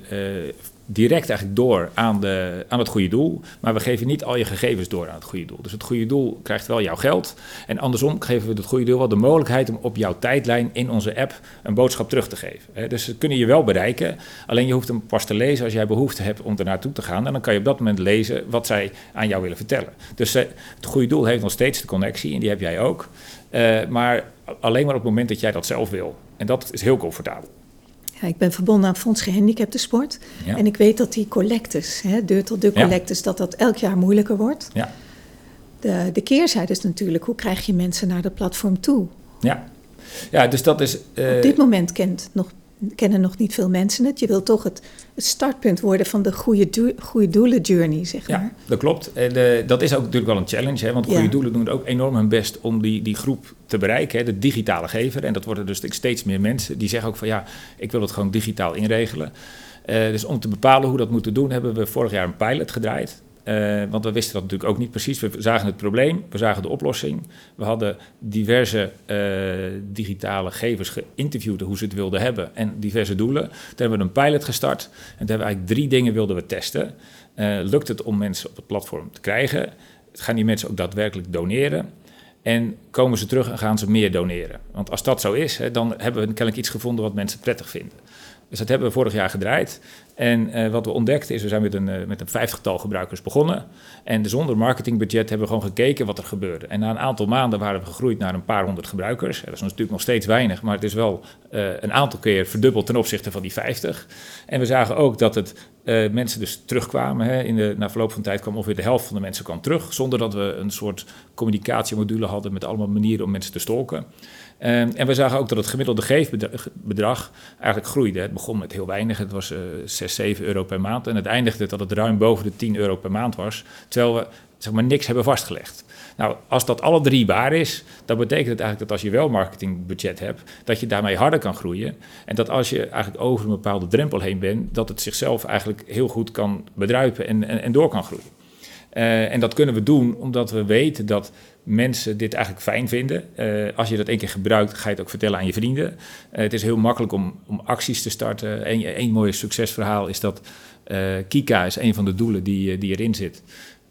[SPEAKER 2] direct eigenlijk door aan, de, aan het goede doel. Maar we geven niet al je gegevens door aan het goede doel. Dus het goede doel krijgt wel jouw geld. En andersom geven we het goede doel wel de mogelijkheid om op jouw tijdlijn in onze app een boodschap terug te geven. Dus ze kunnen je wel bereiken. Alleen je hoeft hem pas te lezen als jij behoefte hebt om er naartoe te gaan. En dan kan je op dat moment lezen wat zij aan jou willen vertellen. Dus het goede doel heeft nog steeds de connectie en die heb jij ook. Uh, maar alleen maar op het moment dat jij dat zelf wil. En dat is heel comfortabel.
[SPEAKER 3] Ik ben verbonden aan Fonds Gehandicapten Sport. Ja. En ik weet dat die collectes, hè, deur tot deur collectes, ja. dat dat elk jaar moeilijker wordt.
[SPEAKER 2] Ja.
[SPEAKER 3] De, de keerzijde is natuurlijk, hoe krijg je mensen naar dat platform toe?
[SPEAKER 2] Ja, ja dus dat is...
[SPEAKER 3] Uh... Op dit moment kent nog kennen nog niet veel mensen het. Je wil toch het, het startpunt worden van de goede, do goede doelen journey, zeg maar.
[SPEAKER 2] Ja, dat klopt. En uh, dat is ook natuurlijk wel een challenge, hè, want goede ja. doelen doen ook enorm hun best om die, die groep te bereiken, hè, de digitale gever. En dat worden dus steeds meer mensen die zeggen ook van ja, ik wil het gewoon digitaal inregelen. Uh, dus om te bepalen hoe dat moeten doen, hebben we vorig jaar een pilot gedraaid. Uh, want we wisten dat natuurlijk ook niet precies. We zagen het probleem, we zagen de oplossing. We hadden diverse uh, digitale gevers geïnterviewd hoe ze het wilden hebben en diverse doelen. Toen hebben we een pilot gestart en toen hebben we eigenlijk drie dingen wilden we testen. Uh, lukt het om mensen op het platform te krijgen? Gaan die mensen ook daadwerkelijk doneren? En komen ze terug en gaan ze meer doneren? Want als dat zo is, hè, dan hebben we kennelijk iets gevonden wat mensen prettig vinden. Dus dat hebben we vorig jaar gedraaid. En uh, wat we ontdekten is, we zijn met een, uh, met een vijftigtal gebruikers begonnen. En zonder marketingbudget hebben we gewoon gekeken wat er gebeurde. En na een aantal maanden waren we gegroeid naar een paar honderd gebruikers. Dat is natuurlijk nog steeds weinig, maar het is wel uh, een aantal keer verdubbeld ten opzichte van die 50. En we zagen ook dat het mensen dus terugkwamen. Hè. In de, na verloop van tijd kwam ongeveer de helft van de mensen kwam terug. Zonder dat we een soort communicatiemodule hadden met allemaal manieren om mensen te stalken. Um, en we zagen ook dat het gemiddelde geefbedrag eigenlijk groeide. Het begon met heel weinig, het was uh, 6, 7 euro per maand. En het eindigde dat het ruim boven de 10 euro per maand was. Terwijl we zeg maar, niks hebben vastgelegd. Nou, als dat alle drie waar is, dan betekent het eigenlijk dat als je wel marketingbudget hebt, dat je daarmee harder kan groeien. En dat als je eigenlijk over een bepaalde drempel heen bent, dat het zichzelf eigenlijk heel goed kan bedruipen en, en, door kan groeien. Uh, en dat kunnen we doen omdat we weten dat mensen dit eigenlijk fijn vinden. Uh, als je dat één keer gebruikt, ga je het ook vertellen aan je vrienden. Uh, het is heel makkelijk om, om acties te starten. Eén mooi succesverhaal is dat Kika is een van de doelen die, die erin zit.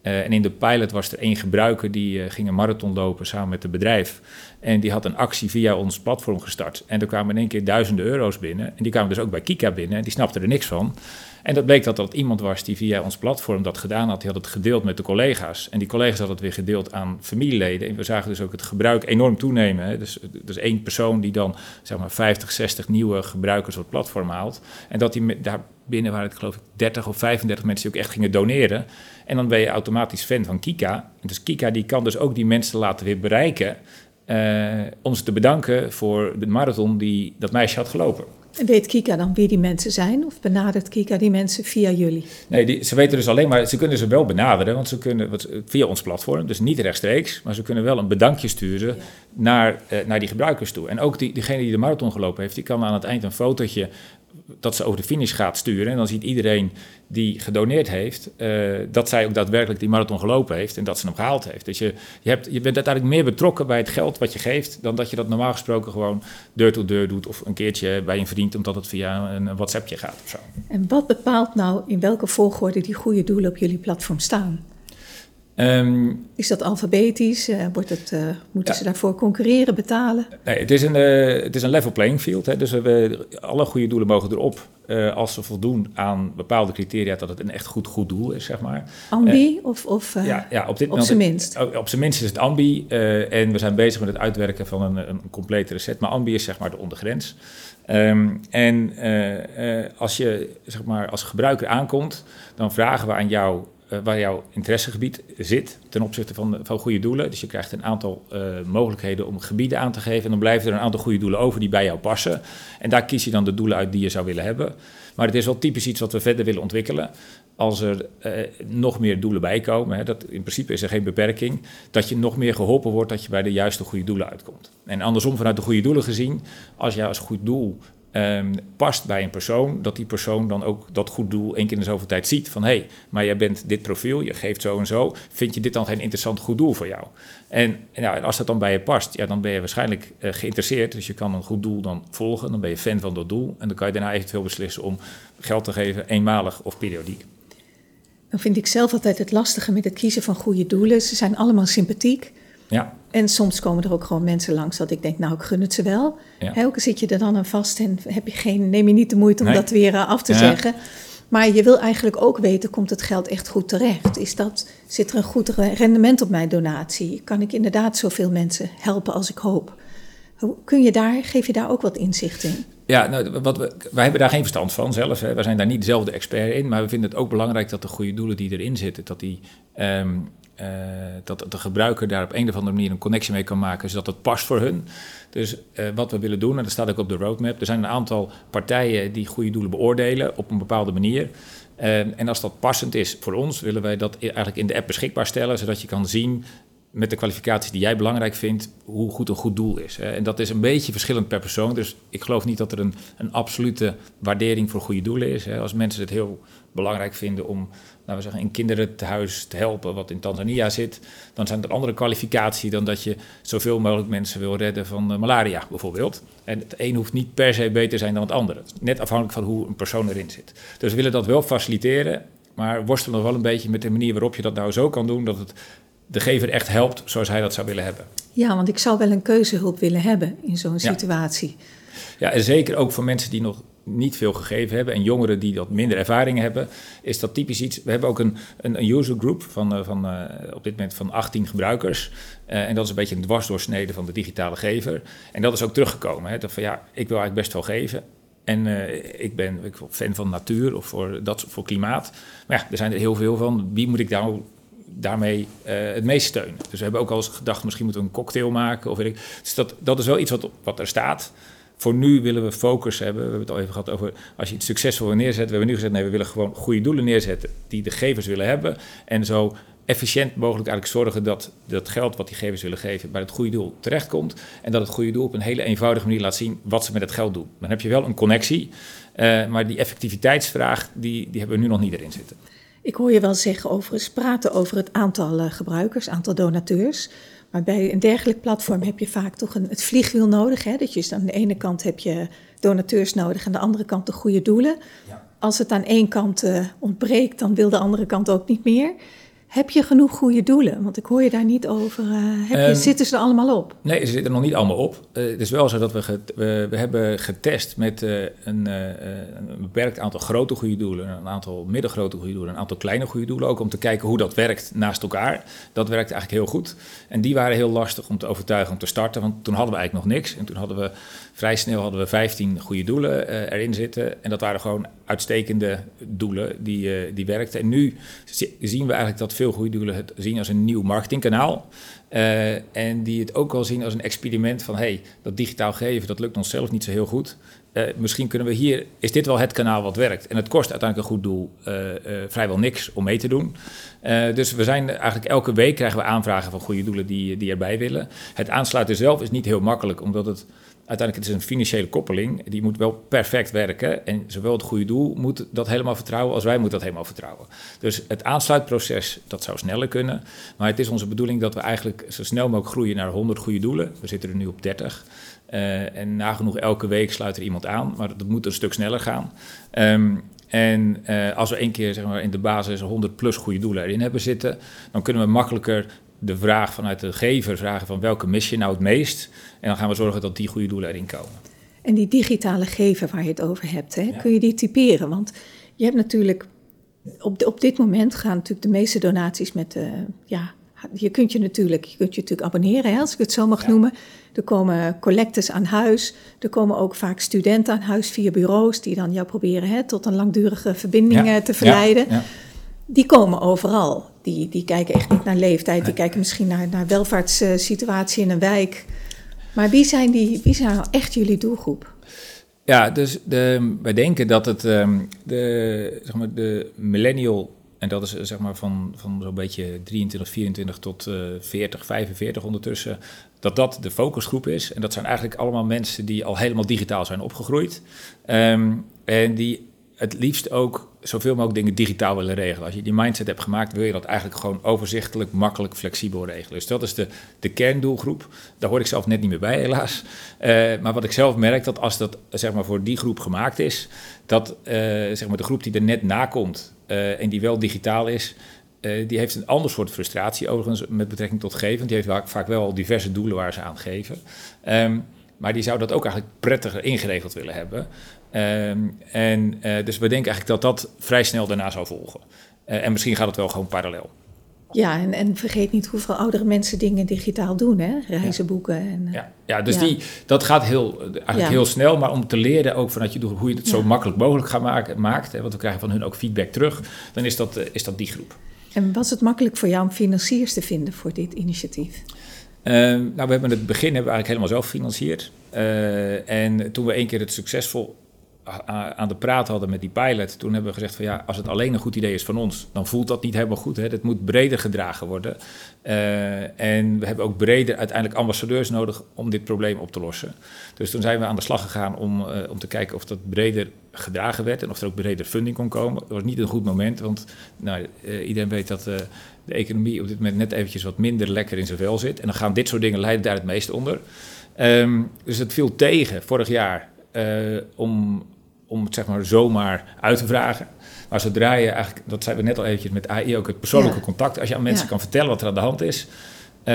[SPEAKER 2] En in de pilot was er één gebruiker die ging een marathon lopen samen met het bedrijf. En die had een actie via ons platform gestart. En er kwamen in één keer duizenden euro's binnen. En die kwamen dus ook bij Kika binnen. En die snapte er niks van. En dat bleek dat dat iemand was die via ons platform dat gedaan had. Die had het gedeeld met de collega's. En die collega's hadden het weer gedeeld aan familieleden. En we zagen dus ook het gebruik enorm toenemen. Dus, dus één persoon die dan zeg maar 50, 60 nieuwe gebruikers op het platform haalt. En dat die daar binnen waren het geloof ik 30 of 35 mensen die ook echt gingen doneren. En dan ben je automatisch fan van Kika. En dus Kika die kan dus ook die mensen laten weer bereiken. Uh, om ze te bedanken voor de marathon die dat meisje had gelopen.
[SPEAKER 3] En weet Kika dan wie die mensen zijn? Of benadert Kika die mensen via jullie?
[SPEAKER 2] Nee, die, ze weten dus alleen maar, ze kunnen ze wel benaderen, want ze kunnen wat, via ons platform, dus niet rechtstreeks, maar ze kunnen wel een bedankje sturen ja. naar, uh, naar die gebruikers toe. En ook die, diegene die de marathon gelopen heeft, die kan aan het eind een fotootje dat ze over de finish gaat sturen. En dan ziet iedereen die gedoneerd heeft, uh, dat zij ook daadwerkelijk die marathon gelopen heeft en dat ze hem gehaald heeft. Dus je, je, hebt, je bent uiteindelijk meer betrokken bij het geld wat je geeft, dan dat je dat normaal gesproken gewoon deur tot deur doet of een keertje bij een vriend, omdat het via een WhatsAppje gaat of zo.
[SPEAKER 3] En wat bepaalt nou in welke volgorde die goede doelen op jullie platform staan? Um, is dat alfabetisch? Uh, wordt het, uh, moeten ja. ze daarvoor concurreren, betalen?
[SPEAKER 2] Nee, het is een, uh, het is een level playing field. Hè. Dus we, alle goede doelen mogen erop als ze voldoen aan bepaalde criteria dat het een echt goed, goed doel is, zeg maar.
[SPEAKER 3] Ambi of, of ja, ja, op, dit op zijn minst?
[SPEAKER 2] Op zijn minst is het ambi en we zijn bezig met het uitwerken van een, een complete reset. Maar ambi is zeg maar de ondergrens. Um, en als je zeg maar, als gebruiker aankomt, dan vragen we aan jou waar jouw interessegebied zit ten opzichte van, van goede doelen. Dus je krijgt een aantal uh, mogelijkheden om gebieden aan te geven. En dan blijven er een aantal goede doelen over die bij jou passen. En daar kies je dan de doelen uit die je zou willen hebben. Maar het is wel typisch iets wat we verder willen ontwikkelen. Als er uh, nog meer doelen bij komen, hè, dat, in principe is er geen beperking, dat je nog meer geholpen wordt dat je bij de juiste goede doelen uitkomt. En andersom vanuit de goede doelen gezien, als je als goed doel um, past bij een persoon, dat die persoon dan ook dat goed doel één keer in de zoveel tijd ziet. Van hé, hey, maar jij bent dit profiel, je geeft zo en zo. Vind je dit dan geen interessant goed doel voor jou? En, nou, als dat dan bij je past, ja, dan ben je waarschijnlijk uh, geïnteresseerd. Dus je kan een goed doel dan volgen, dan ben je fan van dat doel. En dan kan je daarna eventueel beslissen om geld te geven, eenmalig of periodiek.
[SPEAKER 3] Dan vind ik zelf altijd het lastige met het kiezen van goede doelen. Ze zijn allemaal sympathiek. Ja. En soms komen er ook gewoon mensen langs dat ik denk, nou, ik gun het ze wel. Ja. Elke zit je er dan aan vast en heb je geen, neem je niet de moeite om dat weer eh, af te zeggen. Maar je wil eigenlijk ook weten, komt het geld echt goed terecht? Is dat, zit er een goed rendement op mijn donatie? Kan ik inderdaad zoveel mensen helpen als ik hoop? Kun je daar, geef je daar ook wat inzicht in?
[SPEAKER 2] Ja, nou, wat we, wij hebben daar geen verstand van zelf. Hè. Wij zijn daar niet dezelfde expert in. Maar we vinden het ook belangrijk dat de goede doelen die erin zitten, dat die um, uh, dat de gebruiker daar op een of andere manier een connectie mee kan maken, zodat het past voor hun. Dus uh, wat we willen doen, en dat staat ook op de roadmap, er zijn een aantal partijen die goede doelen beoordelen op een bepaalde manier. Uh, en als dat passend is voor ons, willen wij dat eigenlijk in de app beschikbaar stellen, zodat je kan zien met de kwalificaties die jij belangrijk vindt, hoe goed een goed doel is. En dat is een beetje verschillend per persoon. Dus ik geloof niet dat er een, een absolute waardering voor goede doelen is. Als mensen het heel belangrijk vinden om laten we zeggen, een kinderenhuis te helpen, wat in Tanzania zit, dan zijn er andere kwalificaties dan dat je zoveel mogelijk mensen wil redden van malaria bijvoorbeeld. En het een hoeft niet per se beter te zijn dan het andere. Net afhankelijk van hoe een persoon erin zit. Dus we willen dat wel faciliteren, maar worstelen nog wel een beetje met de manier waarop je dat nou zo kan doen dat het de gever echt helpt zoals hij dat zou willen hebben.
[SPEAKER 3] Ja, want ik zou wel een keuzehulp willen hebben in zo'n situatie.
[SPEAKER 2] Ja, en zeker ook voor mensen die nog niet veel gegeven hebben en jongeren die wat minder ervaring hebben, is dat typisch iets. We hebben ook een, een, een user group van, uh, van uh, op dit moment van 18 gebruikers. Uh, en dat is een beetje een dwarsdoorsnede van de digitale gever. En dat is ook teruggekomen. Hè, dat van ja, ik wil eigenlijk best wel geven. En ik ben ik fan van natuur of voor, dat, voor klimaat. Maar ja, er zijn er heel veel van. Wie moet ik nou daarmee het meest steunen? Dus we hebben ook al eens gedacht, misschien moeten we een cocktail maken. Of weet ik. Dus dat, dat is wel iets wat, wat er staat voor nu willen we focus hebben. We hebben het al even gehad over als je iets succesvol wil neerzetten. We hebben nu gezegd, nee, we willen gewoon goede doelen neerzetten die de gevers willen hebben. En zo efficiënt mogelijk eigenlijk zorgen dat dat geld wat die gevers willen geven bij het goede doel terechtkomt. En dat het goede doel op een hele eenvoudige manier laat zien wat ze met het geld doen. Dan heb je wel een connectie, uh, maar die effectiviteitsvraag, die, die hebben we nu nog niet erin zitten.
[SPEAKER 3] Ik hoor je wel zeggen overigens praten over het aantal uh, gebruikers, aantal donateurs. Maar bij een dergelijk platform heb je vaak toch een, het vliegwiel nodig. Hè? Dat je aan de ene kant heb je donateurs nodig en aan de andere kant de goede doelen. Ja. Als het aan één kant uh, ontbreekt, dan wil de andere kant ook niet meer. Heb je genoeg goede doelen? Want ik hoor je daar niet over. Uh, heb je, um, zitten ze er allemaal op?
[SPEAKER 2] Nee, ze zitten er nog niet allemaal op. Uh, het is wel zo dat we, get, we, we, hebben getest met uh, een, een, beperkt aantal grote goede doelen, een aantal middengrote goede doelen, een aantal kleine goede doelen. Ook om te kijken hoe dat werkt naast elkaar. Dat werkt eigenlijk heel goed. En die waren heel lastig om te overtuigen om te starten, want toen hadden we eigenlijk nog niks. En toen hadden we vrij snel hadden we 15 goede doelen erin zitten. En dat waren gewoon uitstekende doelen die, die werkten. En nu zien we eigenlijk dat veel goede doelen het zien als een nieuw marketingkanaal. Uh, en die het ook wel zien als een experiment van... hey, dat digitaal geven, dat lukt ons zelf niet zo heel goed. Misschien kunnen we hier... is dit wel het kanaal wat werkt? En het kost uiteindelijk een goed doel vrijwel niks om mee te doen. dus we zijn eigenlijk elke week krijgen we aanvragen van goede doelen die, die erbij willen. Het aansluiten zelf is niet heel makkelijk, omdat het uiteindelijk het een financiële koppeling. Die moet wel perfect werken. En zowel het goede doel moet dat helemaal vertrouwen als wij moeten dat helemaal vertrouwen. Dus het aansluitproces, dat zou sneller kunnen. Maar het is onze bedoeling dat we eigenlijk zo snel mogelijk groeien naar 100 goede doelen. We zitten er nu op 30. Uh, en nagenoeg elke week sluit er iemand aan. Maar dat moet een stuk sneller gaan. Um, en uh, als we één keer zeg maar, in de basis 100 plus goede doelen erin hebben zitten, dan kunnen we makkelijker de vraag vanuit de gever vragen van welke mis je nou het meest. En dan gaan we zorgen dat die goede doelen erin komen.
[SPEAKER 3] En die digitale gever waar je het over hebt, hè, kun je die typeren? Want je hebt natuurlijk, op, op dit moment gaan natuurlijk de meeste donaties met, uh, ja, je kunt je natuurlijk, je kunt je natuurlijk abonneren, hè, als ik het zo mag noemen. Er komen collectes aan huis. Er komen ook vaak studenten aan huis via bureaus die dan jou proberen hè, tot een langdurige verbinding ja. te verleiden. Die komen overal. Die, die kijken echt niet naar leeftijd. Die kijken misschien naar, naar welvaartssituatie in een wijk. Maar wie zijn, die, wie zijn nou echt jullie doelgroep?
[SPEAKER 2] Ja, dus de, wij denken dat het um, de, zeg maar, de millennial en dat is zeg maar van, van zo'n beetje 23, 24 tot uh, 40, 45 ondertussen. Dat dat de focusgroep is. En dat zijn eigenlijk allemaal mensen die al helemaal digitaal zijn opgegroeid. Um, en die het liefst ook zoveel mogelijk dingen digitaal willen regelen. Als je die mindset hebt gemaakt, wil je dat eigenlijk gewoon overzichtelijk, makkelijk, flexibel regelen. Dus dat is de, de kerndoelgroep. Daar hoor ik zelf net niet meer bij, helaas. Uh, maar wat ik zelf merk, dat als dat zeg maar, voor die groep gemaakt is, dat uh, zeg maar, de groep die er net na komt uh, en die wel digitaal is, die heeft een ander soort frustratie overigens met betrekking tot geven. Die heeft vaak wel al diverse doelen waar ze aan geven. Um, maar die zou dat ook eigenlijk prettiger ingeregeld willen hebben. Um, en uh, dus we denken eigenlijk dat dat vrij snel daarna zou volgen. Uh, en misschien gaat het wel gewoon parallel.
[SPEAKER 3] Ja, en, en vergeet niet hoeveel oudere mensen dingen digitaal doen, hè? Reizen boeken. En,
[SPEAKER 2] ja. ja, dus ja. Die, dat gaat heel, eigenlijk ja. heel snel. Maar om te leren ook vanuit je doel hoe je het zo makkelijk mogelijk gaat maken, maakt, hè, want we krijgen van hun ook feedback terug, dan is dat, is dat die groep.
[SPEAKER 3] En was het makkelijk voor jou om financiers te vinden voor dit initiatief?
[SPEAKER 2] nou, we hebben het begin hebben we eigenlijk helemaal zelf gefinancierd. en toen we één keer het succesvol aan de praat hadden met die pilot, toen hebben we gezegd van ja, als het alleen een goed idee is van ons, dan voelt dat niet helemaal goed. Het moet breder gedragen worden. Uh, en we hebben ook breder uiteindelijk ambassadeurs nodig om dit probleem op te lossen. Dus toen zijn we aan de slag gegaan om, uh, om te kijken of dat breder gedragen werd en of er ook breder funding kon komen. Dat was niet een goed moment, want nou, uh, iedereen weet dat de economie op dit moment net eventjes wat minder lekker in zijn vel zit. En dan gaan dit soort dingen leiden daar het meest onder. Um, dus het viel tegen vorig jaar om om het zeg maar zomaar uit te vragen. Maar zodra je eigenlijk, dat zijn we net al eventjes met AI, ook het persoonlijke ja. contact, als je aan mensen ja. kan vertellen wat er aan de hand is, uh,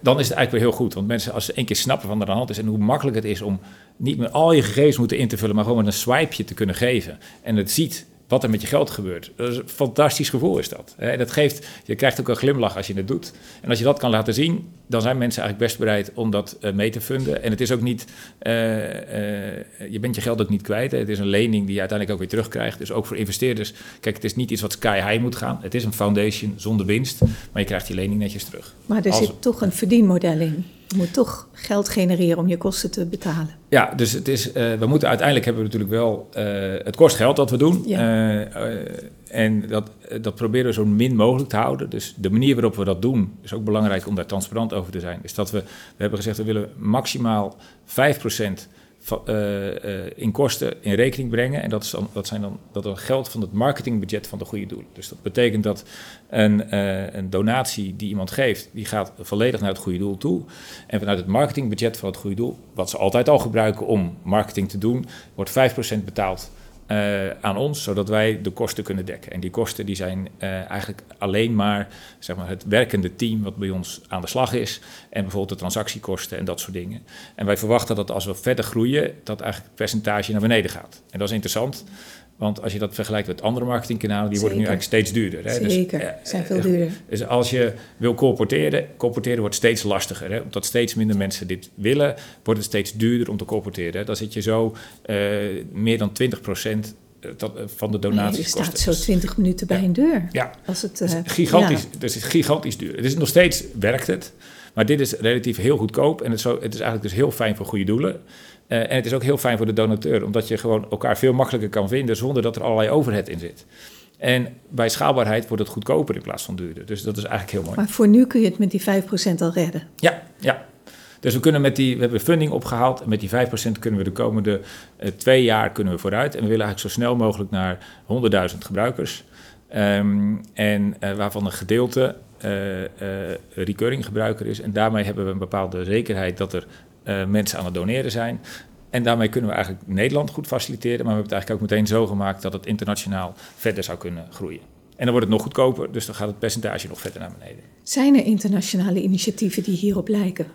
[SPEAKER 2] dan is het eigenlijk weer heel goed. Want mensen, als ze één keer snappen wat er aan de hand is en hoe makkelijk het is om niet meer al je gegevens moeten in te vullen, maar gewoon met een swipeje te kunnen geven en het ziet wat er met je geld gebeurt. Dat is een fantastisch gevoel is dat. Dat geeft, je krijgt ook een glimlach als je het doet. En als je dat kan laten zien, dan zijn mensen eigenlijk best bereid om dat uh, mee te funden. En het is ook niet, uh, uh, je bent je geld ook niet kwijt. Hè. Het is een lening die je uiteindelijk ook weer terugkrijgt. Dus ook voor investeerders, kijk, het is niet iets wat sky high moet gaan. Het is een foundation zonder winst, maar je krijgt die lening netjes terug.
[SPEAKER 3] Maar er als... zit toch een verdienmodel in. Je moet toch geld genereren om je kosten te betalen.
[SPEAKER 2] Ja, dus het is, uh, we moeten uiteindelijk hebben we natuurlijk wel, uh, het kost geld wat we doen. Ja. Uh, en dat, dat proberen we zo min mogelijk te houden. Dus de manier waarop we dat doen, is ook belangrijk om daar transparant over te zijn. Is dat we, we hebben gezegd, we willen maximaal 5% uh, uh, in kosten in rekening brengen. En dat, is dan, dat zijn dan dat dan geld van het marketingbudget van de goede doelen. Dus dat betekent dat een, uh, een donatie die iemand geeft, die gaat volledig naar het goede doel toe. En vanuit het marketingbudget van het goede doel, wat ze altijd al gebruiken om marketing te doen, wordt 5% betaald uh, aan ons, zodat wij de kosten kunnen dekken. En die kosten die zijn uh, eigenlijk alleen maar, zeg maar het werkende team wat bij ons aan de slag is. En bijvoorbeeld de transactiekosten en dat soort dingen. En wij verwachten dat als we verder groeien, dat eigenlijk het percentage naar beneden gaat. En dat is interessant. Want als je dat vergelijkt met andere marketingkanalen, die worden nu eigenlijk steeds duurder.
[SPEAKER 3] Hè? Zeker, dus, uh, zijn veel duurder.
[SPEAKER 2] Dus als je wil colporteren, colporteren wordt steeds lastiger. Hè? Omdat steeds minder mensen dit willen, wordt het steeds duurder om te colporteren. Hè? Dan zit je zo uh, meer dan 20 procent van de donaties.
[SPEAKER 3] je staat zo 20 minuten bij
[SPEAKER 2] ja.
[SPEAKER 3] een deur.
[SPEAKER 2] Ja,
[SPEAKER 3] als het,
[SPEAKER 2] uh, is gigantisch, ja. dus het is gigantisch duur. Het is nog steeds werkt het, maar dit is relatief heel goedkoop en het zo, het is eigenlijk dus heel fijn voor goede doelen. Uh, en het is ook heel fijn voor de donateur, omdat je gewoon elkaar veel makkelijker kan vinden zonder dat er allerlei overhead in zit. En bij schaalbaarheid wordt het goedkoper in plaats van duurder. Dus dat is eigenlijk heel mooi.
[SPEAKER 3] Maar voor nu kun je het met die 5% al redden.
[SPEAKER 2] Ja, ja. Dus we kunnen met die, we hebben funding opgehaald. En met die 5% kunnen we de komende uh, twee jaar kunnen we vooruit. En we willen eigenlijk zo snel mogelijk naar 100.000 gebruikers. Um, en uh, waarvan een gedeelte uh, recurring gebruiker is. En daarmee hebben we een bepaalde zekerheid dat er mensen aan het doneren zijn. En daarmee kunnen we eigenlijk Nederland goed faciliteren. Maar we hebben het eigenlijk ook meteen zo gemaakt dat het internationaal verder zou kunnen groeien. En dan wordt het nog goedkoper, dus dan gaat het percentage nog verder naar beneden.
[SPEAKER 3] Zijn er internationale initiatieven die hierop lijken?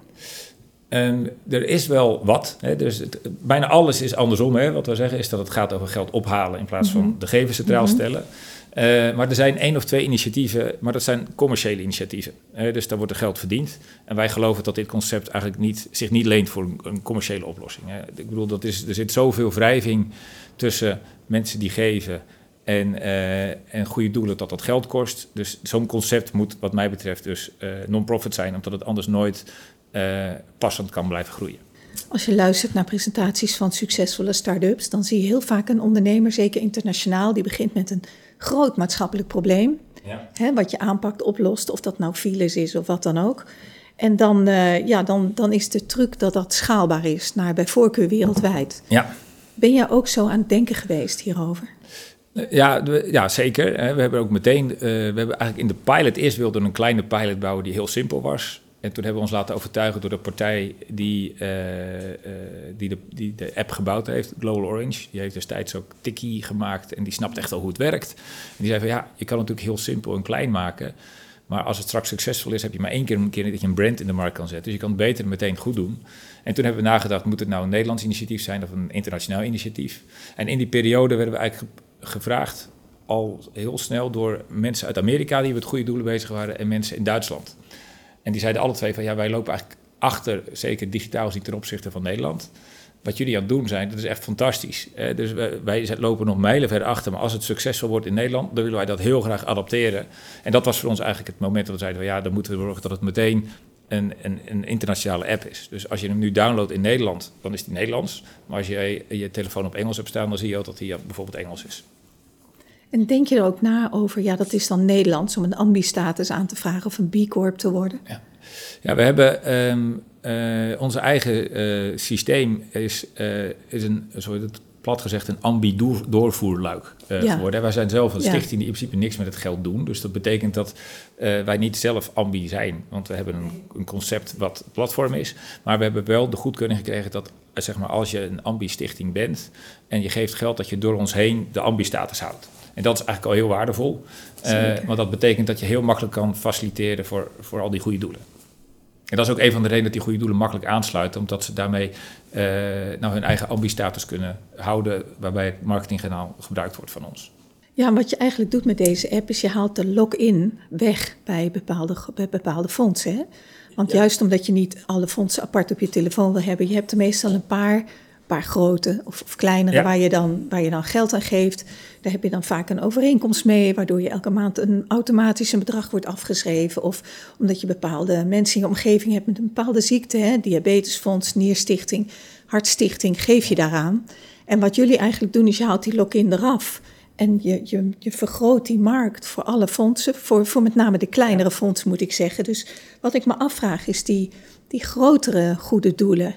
[SPEAKER 2] Um, er is wel wat. Hè, dus het, bijna alles is andersom. Hè. Wat we zeggen is dat het gaat over geld ophalen in plaats van mhm. de gever centraal mhm. stellen. Uh, maar er zijn één of twee initiatieven, maar dat zijn commerciële initiatieven. Hè, dus daar wordt er geld verdiend. En wij geloven dat dit concept eigenlijk niet, zich niet leent voor een, commerciële oplossing. Hè. Ik bedoel, dat is, er zit zoveel wrijving tussen mensen die geven en, uh, en goede doelen dat dat geld kost. Dus zo'n concept moet wat mij betreft dus non-profit zijn, omdat het anders nooit passend kan blijven groeien.
[SPEAKER 3] Als je luistert naar presentaties van succesvolle start-ups, dan zie je heel vaak een ondernemer, zeker internationaal, die begint met een groot maatschappelijk probleem. Ja. Hè, wat je aanpakt, oplost, of dat nou files is of wat dan ook. En dan, uh, ja, dan, dan is de truc dat dat schaalbaar is, naar bij voorkeur wereldwijd. Ja. Ben jij ook zo aan het denken geweest hierover?
[SPEAKER 2] Ja, ja, zeker. We hebben ook meteen, uh, we hebben eigenlijk in de pilot eerst wilden een kleine pilot bouwen die heel simpel was. En toen hebben we ons laten overtuigen door de partij die, uh, uh, die, de, die de app gebouwd heeft, Global Orange. Die heeft destijds ook Tiki gemaakt en die snapt echt al hoe het werkt. En die zei van ja, je kan het natuurlijk heel simpel en klein maken. Maar als het straks succesvol is, heb je maar één keer een keer dat je een brand in de markt kan zetten. Dus je kan het beter meteen goed doen. En toen hebben we nagedacht, moet het nou een Nederlands initiatief zijn of een internationaal initiatief? En in die periode werden we eigenlijk gevraagd al heel snel door mensen uit Amerika die met goede doelen bezig waren en mensen in Duitsland. En die zeiden alle twee van ja, wij lopen eigenlijk achter, zeker digitaal ziet ten opzichte van Nederland. Wat jullie aan het doen zijn, dat is echt fantastisch. dus wij, wij, lopen nog mijlen verder achter, maar als het succesvol wordt in Nederland, dan willen wij dat heel graag adapteren. En dat was voor ons eigenlijk het moment dat we zeiden van ja, dan moeten we zorgen dat het meteen een, een, een, internationale app is. Dus als je hem nu downloadt in Nederland, dan is die Nederlands. Maar als je je telefoon op Engels hebt staan, dan zie je ook dat hij bijvoorbeeld Engels is.
[SPEAKER 3] En denk je er ook na over, ja, dat is dan Nederlands, om een ambi-status aan te vragen of een B-corp te worden?
[SPEAKER 2] Ja, ja we hebben um, uh, onze eigen uh, systeem is, uh, is een, sorry, het plat gezegd, een ambi-doorvoerluik ja. geworden. Wij zijn zelf een stichting die in principe niks met het geld doen. Dus dat betekent dat wij niet zelf ambi zijn, want we hebben een, een, concept wat platform is. Maar we hebben wel de goedkeuring gekregen dat, zeg maar, als je een ambi-stichting bent en je geeft geld, dat je door ons heen de ambi-status houdt. En dat is eigenlijk al heel waardevol. Uh, want dat betekent dat je heel makkelijk kan faciliteren voor, voor al die goede doelen. En dat is ook een van de redenen dat die goede doelen makkelijk aansluiten, omdat ze daarmee uh, nou hun eigen ambistatus kunnen houden, waarbij het marketingkanaal gebruikt wordt van ons.
[SPEAKER 3] Ja, wat je eigenlijk doet met deze app is je haalt de login weg bij bepaalde, bij bepaalde fondsen. Hè? Want juist omdat je niet alle fondsen apart op je telefoon wil hebben, je hebt er meestal een paar paar grote of, of kleinere waar, je dan, waar je dan geld aan geeft. Daar heb je dan vaak een overeenkomst mee, waardoor je elke maand een automatisch een bedrag wordt afgeschreven. Of omdat je bepaalde mensen in je omgeving hebt met een bepaalde ziekte, hè, diabetesfonds, nierstichting, hartstichting, geef je daaraan. En wat jullie eigenlijk doen is je haalt die lock-in eraf. En je, je, je vergroot die markt voor alle fondsen, voor, voor met name de kleinere fondsen moet ik zeggen. Dus wat ik me afvraag is die, die grotere goede doelen,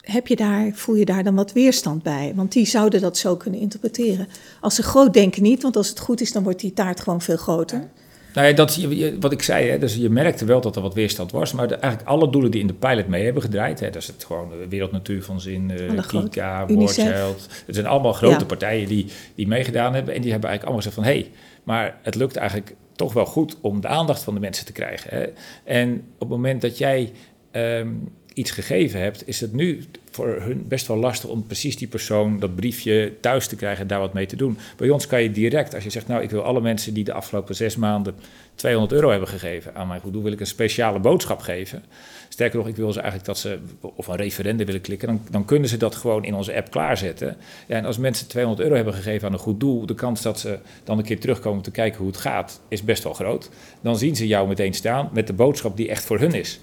[SPEAKER 3] heb je daar, voel je daar dan wat weerstand bij? Want die zouden dat zo kunnen interpreteren. Als ze groot denken niet, want als het goed is, dan wordt die taart gewoon veel groter.
[SPEAKER 2] Nou ja, dat, wat ik zei, hè, dus je merkte wel dat er wat weerstand was. Maar eigenlijk alle doelen die in de pilot mee hebben gedraaid... Hè, dat is het gewoon de Wereld Natuur van Zin, uh, Kika, World Het zijn allemaal grote partijen die, die meegedaan hebben. En die hebben eigenlijk allemaal gezegd van... hé, hey, maar het lukt eigenlijk toch wel goed om de aandacht van de mensen te krijgen. Hè. En op het moment dat jij... Um, iets gegeven hebt, is het nu voor hun best wel lastig om precies die persoon dat briefje thuis te krijgen en daar wat mee te doen. Bij ons kan je direct, als je zegt, nou ik wil alle mensen die de afgelopen zes maanden 200 euro hebben gegeven aan mijn goed doel, wil ik een speciale boodschap geven. Sterker nog, ik wil ze eigenlijk dat ze of een referendum willen klikken, dan, dan kunnen ze dat gewoon in onze app klaarzetten. Ja, en als mensen 200 euro hebben gegeven aan een goed doel, de kans dat ze dan een keer terugkomen om te kijken hoe het gaat, is best wel groot. Dan zien ze jou meteen staan met de boodschap die echt voor hun is.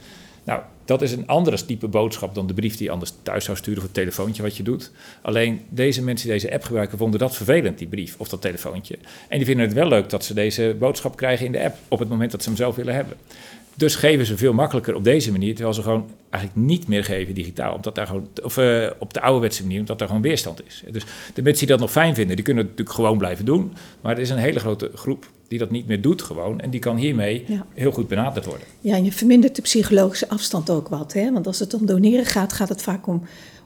[SPEAKER 2] Nou, dat is een andere type boodschap dan de brief die je anders thuis zou sturen of het telefoontje wat je doet. Alleen deze mensen die deze app gebruiken vonden dat vervelend, die brief of dat telefoontje. En die vinden het wel leuk dat ze deze boodschap krijgen in de app op het moment dat ze hem zelf willen hebben. Dus geven ze veel makkelijker op deze manier, terwijl ze gewoon eigenlijk niet meer geven digitaal. Omdat daar gewoon, of uh, op de ouderwetse manier, omdat daar gewoon weerstand is. Dus de mensen die dat nog fijn vinden, die kunnen het natuurlijk gewoon blijven doen. Maar er is een hele grote groep die dat niet meer doet gewoon. En die kan hiermee heel goed benaderd worden.
[SPEAKER 3] Ja, en je vermindert de psychologische afstand ook wat. Hè? Want als het om doneren gaat, gaat het vaak om,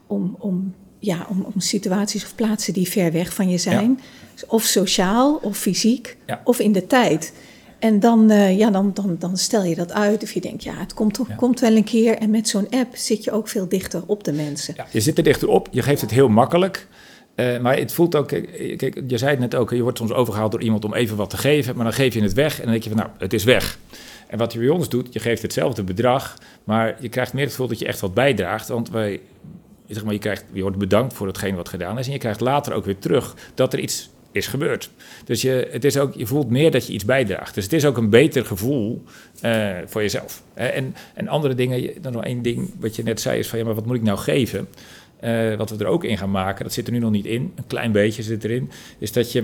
[SPEAKER 3] om, om, ja, om, om situaties of plaatsen die ver weg van je zijn. Of sociaal, of fysiek, of in de tijd. En dan, uh, ja, dan, dan, dan stel je dat uit. Of je denkt, ja, het komt, ja. komt wel een keer. En met zo'n app zit je ook veel dichter op de mensen.
[SPEAKER 2] Ja, je zit er dichter op. Je geeft het heel makkelijk. Uh, maar het voelt ook, kijk, je zei het net ook, je wordt soms overgehaald door iemand om even wat te geven, maar dan geef je het weg en dan denk je van, nou, het is weg. En wat je bij ons doet, je geeft hetzelfde bedrag, maar je krijgt meer het gevoel dat je echt wat bijdraagt, want wij, zeg maar, je, krijgt, je wordt bedankt voor hetgeen wat gedaan is en je krijgt later ook weer terug dat er iets is gebeurd. Dus je, het is ook, je voelt meer dat je iets bijdraagt. Dus het is ook een beter gevoel uh, voor jezelf. En, en andere dingen, dan nog één ding wat je net zei, is van ja, maar wat moet ik nou geven? Uh, wat we er ook in gaan maken, dat zit er nu nog niet in, een klein beetje zit erin, is dat je,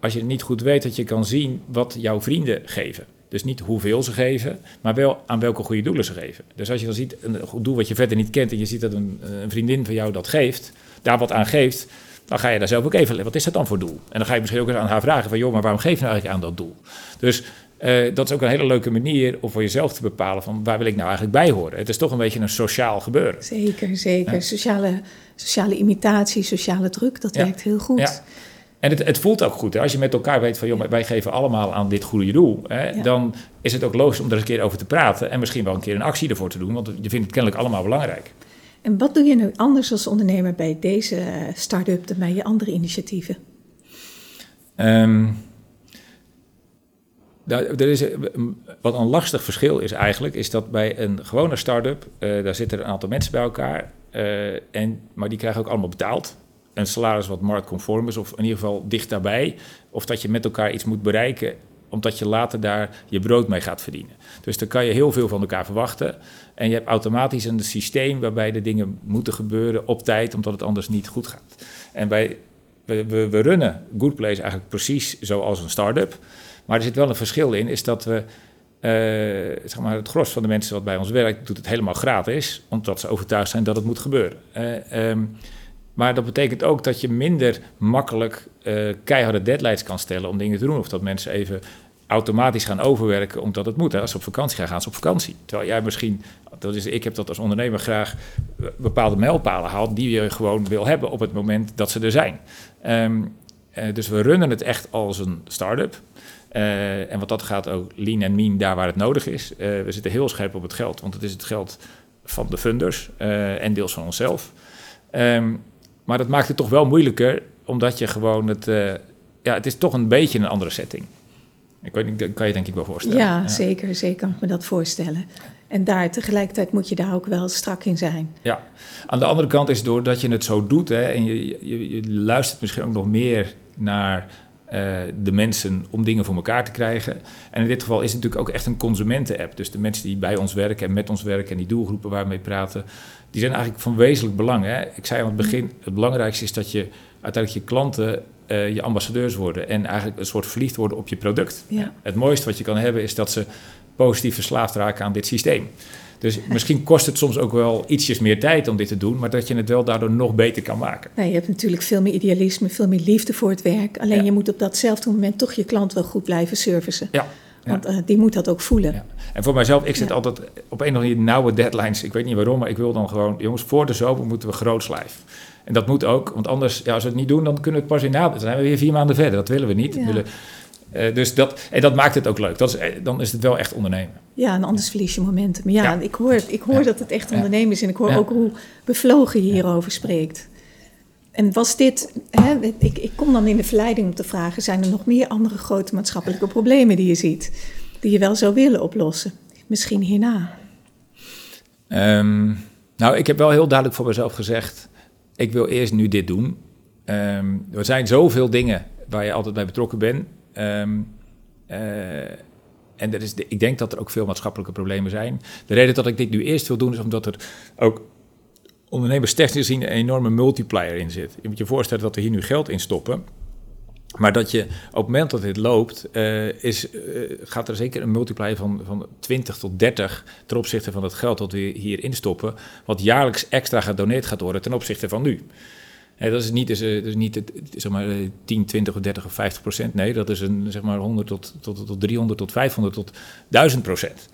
[SPEAKER 2] als je niet goed weet, dat je kan zien wat jouw vrienden geven. Dus niet hoeveel ze geven, maar wel aan welke goede doelen ze geven. Dus als je dan ziet een goed doel wat je verder niet kent en je ziet dat een, een vriendin van jou dat geeft, daar wat aan geeft, dan ga je daar zelf ook even, wat is dat dan voor doel? En dan ga je misschien ook eens aan haar vragen van, joh, maar waarom geef je nou eigenlijk aan dat doel? Dus uh, dat is ook een hele leuke manier om voor jezelf te bepalen van waar wil ik nou eigenlijk bij horen. Het is toch een beetje een sociaal gebeuren.
[SPEAKER 3] Zeker, zeker. Sociale, sociale imitatie, sociale druk, dat werkt heel goed. Ja.
[SPEAKER 2] En het, het, voelt ook goed. Hè? Als je met elkaar weet van, joh, wij geven allemaal aan dit goede doel. Hè? Dan is het ook logisch om er eens een keer over te praten. En misschien wel een keer een actie ervoor te doen. Want je vindt het kennelijk allemaal belangrijk.
[SPEAKER 3] En wat doe je nu anders als ondernemer bij deze start-up dan bij je andere initiatieven?
[SPEAKER 2] Um, nou, er is, wat een lastig verschil is eigenlijk, is dat bij een gewone start-up, uh, daar zitten een aantal mensen bij elkaar, uh, en, maar die krijgen ook allemaal betaald. Een salaris wat marktconform is, of in ieder geval dicht daarbij. Of dat je met elkaar iets moet bereiken, omdat je later daar je brood mee gaat verdienen. Dus dan kan je heel veel van elkaar verwachten. En je hebt automatisch een systeem waarbij de dingen moeten gebeuren op tijd, omdat het anders niet goed gaat. En bij, we, we, runnen Good Place eigenlijk precies zoals een start-up. Maar er zit wel een verschil in, is dat we, uh, zeg maar, het gros van de mensen wat bij ons werkt, doet het helemaal gratis, omdat ze overtuigd zijn dat het moet gebeuren. Uh, um, maar dat betekent ook dat je minder makkelijk uh, keiharde deadlines kan stellen om dingen te doen. Of dat mensen even automatisch gaan overwerken omdat het moet. Hè. Als ze op vakantie gaan, gaan ze op vakantie. Terwijl jij misschien, dat is, ik heb dat als ondernemer graag, bepaalde mijlpalen haalt die je gewoon wil hebben op het moment dat ze er zijn. Uh, dus we runnen het echt als een start-up. Uh, en wat dat gaat ook lean en mean daar waar het nodig is. Uh, we zitten heel scherp op het geld, want het is het geld van de funders en deels van onszelf. Um, maar dat maakt het toch wel moeilijker, omdat je gewoon het... ja, het is toch een beetje een andere setting. Ik weet niet, dat kan je denk ik wel voorstellen.
[SPEAKER 3] Ja, ja, zeker. Zeker kan ik me dat voorstellen. En daar tegelijkertijd moet je daar ook wel strak in zijn.
[SPEAKER 2] Ja, aan de andere kant is doordat je het zo doet... Hè, en je, je, je luistert misschien ook nog meer naar uh, de mensen om dingen voor elkaar te krijgen. En in dit geval is het natuurlijk ook echt een consumenten-app. Dus de mensen die bij ons werken en met ons werken... en die doelgroepen waar we mee praten... die zijn eigenlijk van wezenlijk belang. Hè? Ik zei aan het begin, het belangrijkste is dat je uiteindelijk je klanten uh, je ambassadeurs worden en eigenlijk een soort verliefd worden op je product. Ja. Het mooiste wat je kan hebben is dat ze positief verslaafd raken aan dit systeem. Dus misschien kost het soms ook wel ietsjes meer tijd om dit te doen, maar dat je het wel daardoor nog beter kan maken.
[SPEAKER 3] Nee, je hebt natuurlijk veel meer idealisme, veel meer liefde voor het werk. Alleen ja. je moet op datzelfde moment toch je klant wel goed blijven servicen. Ja. Want uh, die moet dat ook voelen. Ja.
[SPEAKER 2] En voor mijzelf, ik zit ja. altijd op een of andere nauwe deadlines. Ik weet niet waarom, maar ik wil dan gewoon... jongens, voor de zomer moeten we groot live. En dat moet ook, want anders, ja, als we het niet doen... dan kunnen we het pas in na... dan zijn we weer vier maanden verder. Dat willen we niet. We willen, uh, dus dat, en dat maakt het ook leuk. Dat is, dan is het wel echt ondernemen.
[SPEAKER 3] Ja, en anders verlies je momentum. Ja, ja. ik hoor, ik hoor dat het echt ondernemen is. En ik hoor ook hoe bevlogen je hierover spreekt. En was dit, hè, ik, ik kom dan in de verleiding om te vragen: zijn er nog meer andere grote maatschappelijke problemen die je ziet, die je wel zou willen oplossen? Misschien hierna.
[SPEAKER 2] Um, nou, ik heb wel heel duidelijk voor mezelf gezegd: ik wil eerst nu dit doen. Um, er zijn zoveel dingen waar je altijd bij betrokken bent. Um, uh, en er is de, ik denk dat er ook veel maatschappelijke problemen zijn. De reden dat ik dit nu eerst wil doen is omdat er ook ondernemers technisch gezien een enorme multiplier in zit. Je moet je voorstellen dat we hier nu geld in stoppen. Maar dat je op het moment dat dit loopt, uh, is, uh, gaat er zeker een multiplier van, van 20 tot 30 ten opzichte van het geld dat we hierin stoppen, wat jaarlijks extra gedoneerd gaat worden ten opzichte van nu. Dat is niet, dus, uh, dus niet zeg maar, 10, 20 of 30 of 50 procent. Nee, dat is een, zeg maar 100 tot, tot, tot 300 tot 500 tot 1000 procent.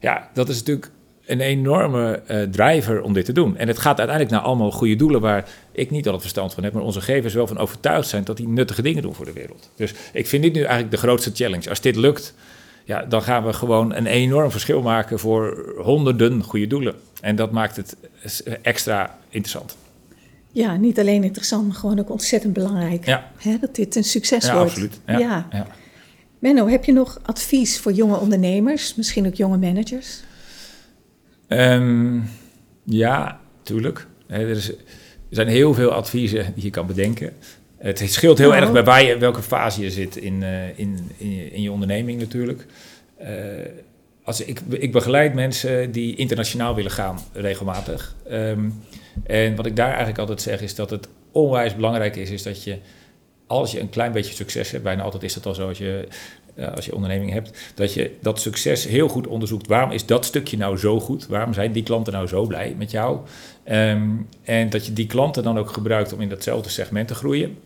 [SPEAKER 2] Ja, dat is natuurlijk een enorme uh, driver om dit te doen. En het gaat uiteindelijk naar allemaal goede doelen waar ik niet al het verstand van heb, maar onze gevers wel van overtuigd zijn dat die nuttige dingen doen voor de wereld. Dus ik vind dit nu eigenlijk de grootste challenge. Als dit lukt, ja, dan gaan we gewoon een enorm verschil maken voor honderden goede doelen. En dat maakt het extra interessant.
[SPEAKER 3] Ja, niet alleen interessant, maar gewoon ook ontzettend belangrijk.
[SPEAKER 2] Ja.
[SPEAKER 3] Hè, dat dit een succes
[SPEAKER 2] ja,
[SPEAKER 3] wordt.
[SPEAKER 2] Absoluut. Ja,
[SPEAKER 3] ja.
[SPEAKER 2] ja.
[SPEAKER 3] Menno, heb je nog advies voor jonge ondernemers, misschien ook jonge managers?
[SPEAKER 2] Um, ja, tuurlijk. Er, is, er, zijn heel veel adviezen die je kan bedenken. Het scheelt heel
[SPEAKER 3] Nou.
[SPEAKER 2] erg bij waar je, welke fase je zit in, uh, in, in, je, in, je, onderneming natuurlijk. Uh, als ik, ik begeleid mensen die internationaal willen gaan regelmatig. Um, en wat ik daar eigenlijk altijd zeg is dat het onwijs belangrijk is, is dat je als je een klein beetje succes hebt, bijna altijd is dat al zo als je, als je onderneming hebt, dat je dat succes heel goed onderzoekt. Waarom is dat stukje nou zo goed? Waarom zijn die klanten nou zo blij met jou? Um, en dat je die klanten dan ook gebruikt om in datzelfde segment te groeien.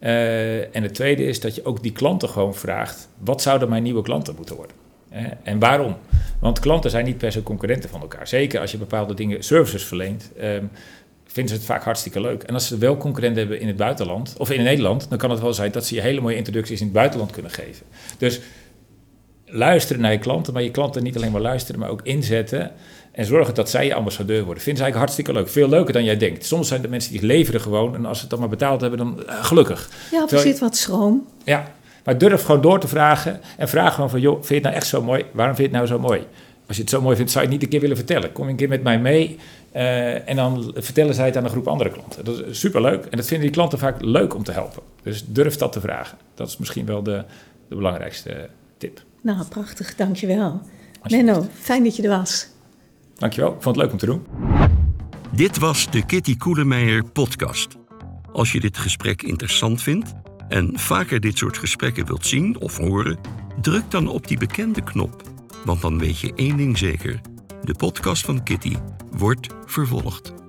[SPEAKER 2] Uh, en het tweede is dat je ook die klanten gewoon vraagt: wat zouden mijn nieuwe klanten moeten worden? En waarom? Want klanten zijn niet per se concurrenten van elkaar. Zeker als je bepaalde dingen, services verleent. Um, vinden ze het vaak hartstikke leuk. En als ze wel concurrenten hebben in het buitenland, of in Nederland, dan kan het wel zijn dat ze je hele mooie introducties in het buitenland kunnen geven. Dus luisteren naar je klanten, maar je klanten niet alleen maar luisteren, maar ook inzetten. En zorgen dat zij je ambassadeur worden. Vinden ze eigenlijk hartstikke leuk. Veel leuker dan jij denkt. Soms zijn de mensen die leveren gewoon. En als ze het dan maar betaald hebben, dan uh, gelukkig.
[SPEAKER 3] Ja, er zit wat schroom.
[SPEAKER 2] Ja, maar durf gewoon door te vragen. En vraag gewoon van, joh, vind je het nou echt zo mooi? Waarom vind je het nou zo mooi? Als je het zo mooi vindt, zou je het niet een keer willen vertellen. Kom een keer met mij mee. Uh, en dan vertellen zij het aan een groep andere klanten. Dat is superleuk. En dat vinden die klanten vaak leuk om te helpen. Dus durf dat te vragen. Dat is misschien wel de, de belangrijkste tip.
[SPEAKER 3] Nou, prachtig. Dankjewel. Menno, fijn dat je er was.
[SPEAKER 2] Dankjewel. Ik vond het leuk om te doen.
[SPEAKER 1] Dit was de Kitty Koelemeijer podcast. Als je dit gesprek interessant vindt en vaker dit soort gesprekken wilt zien of horen, druk dan op die bekende knop. Want dan weet je één ding zeker. De podcast van Kitty wordt vervolgd.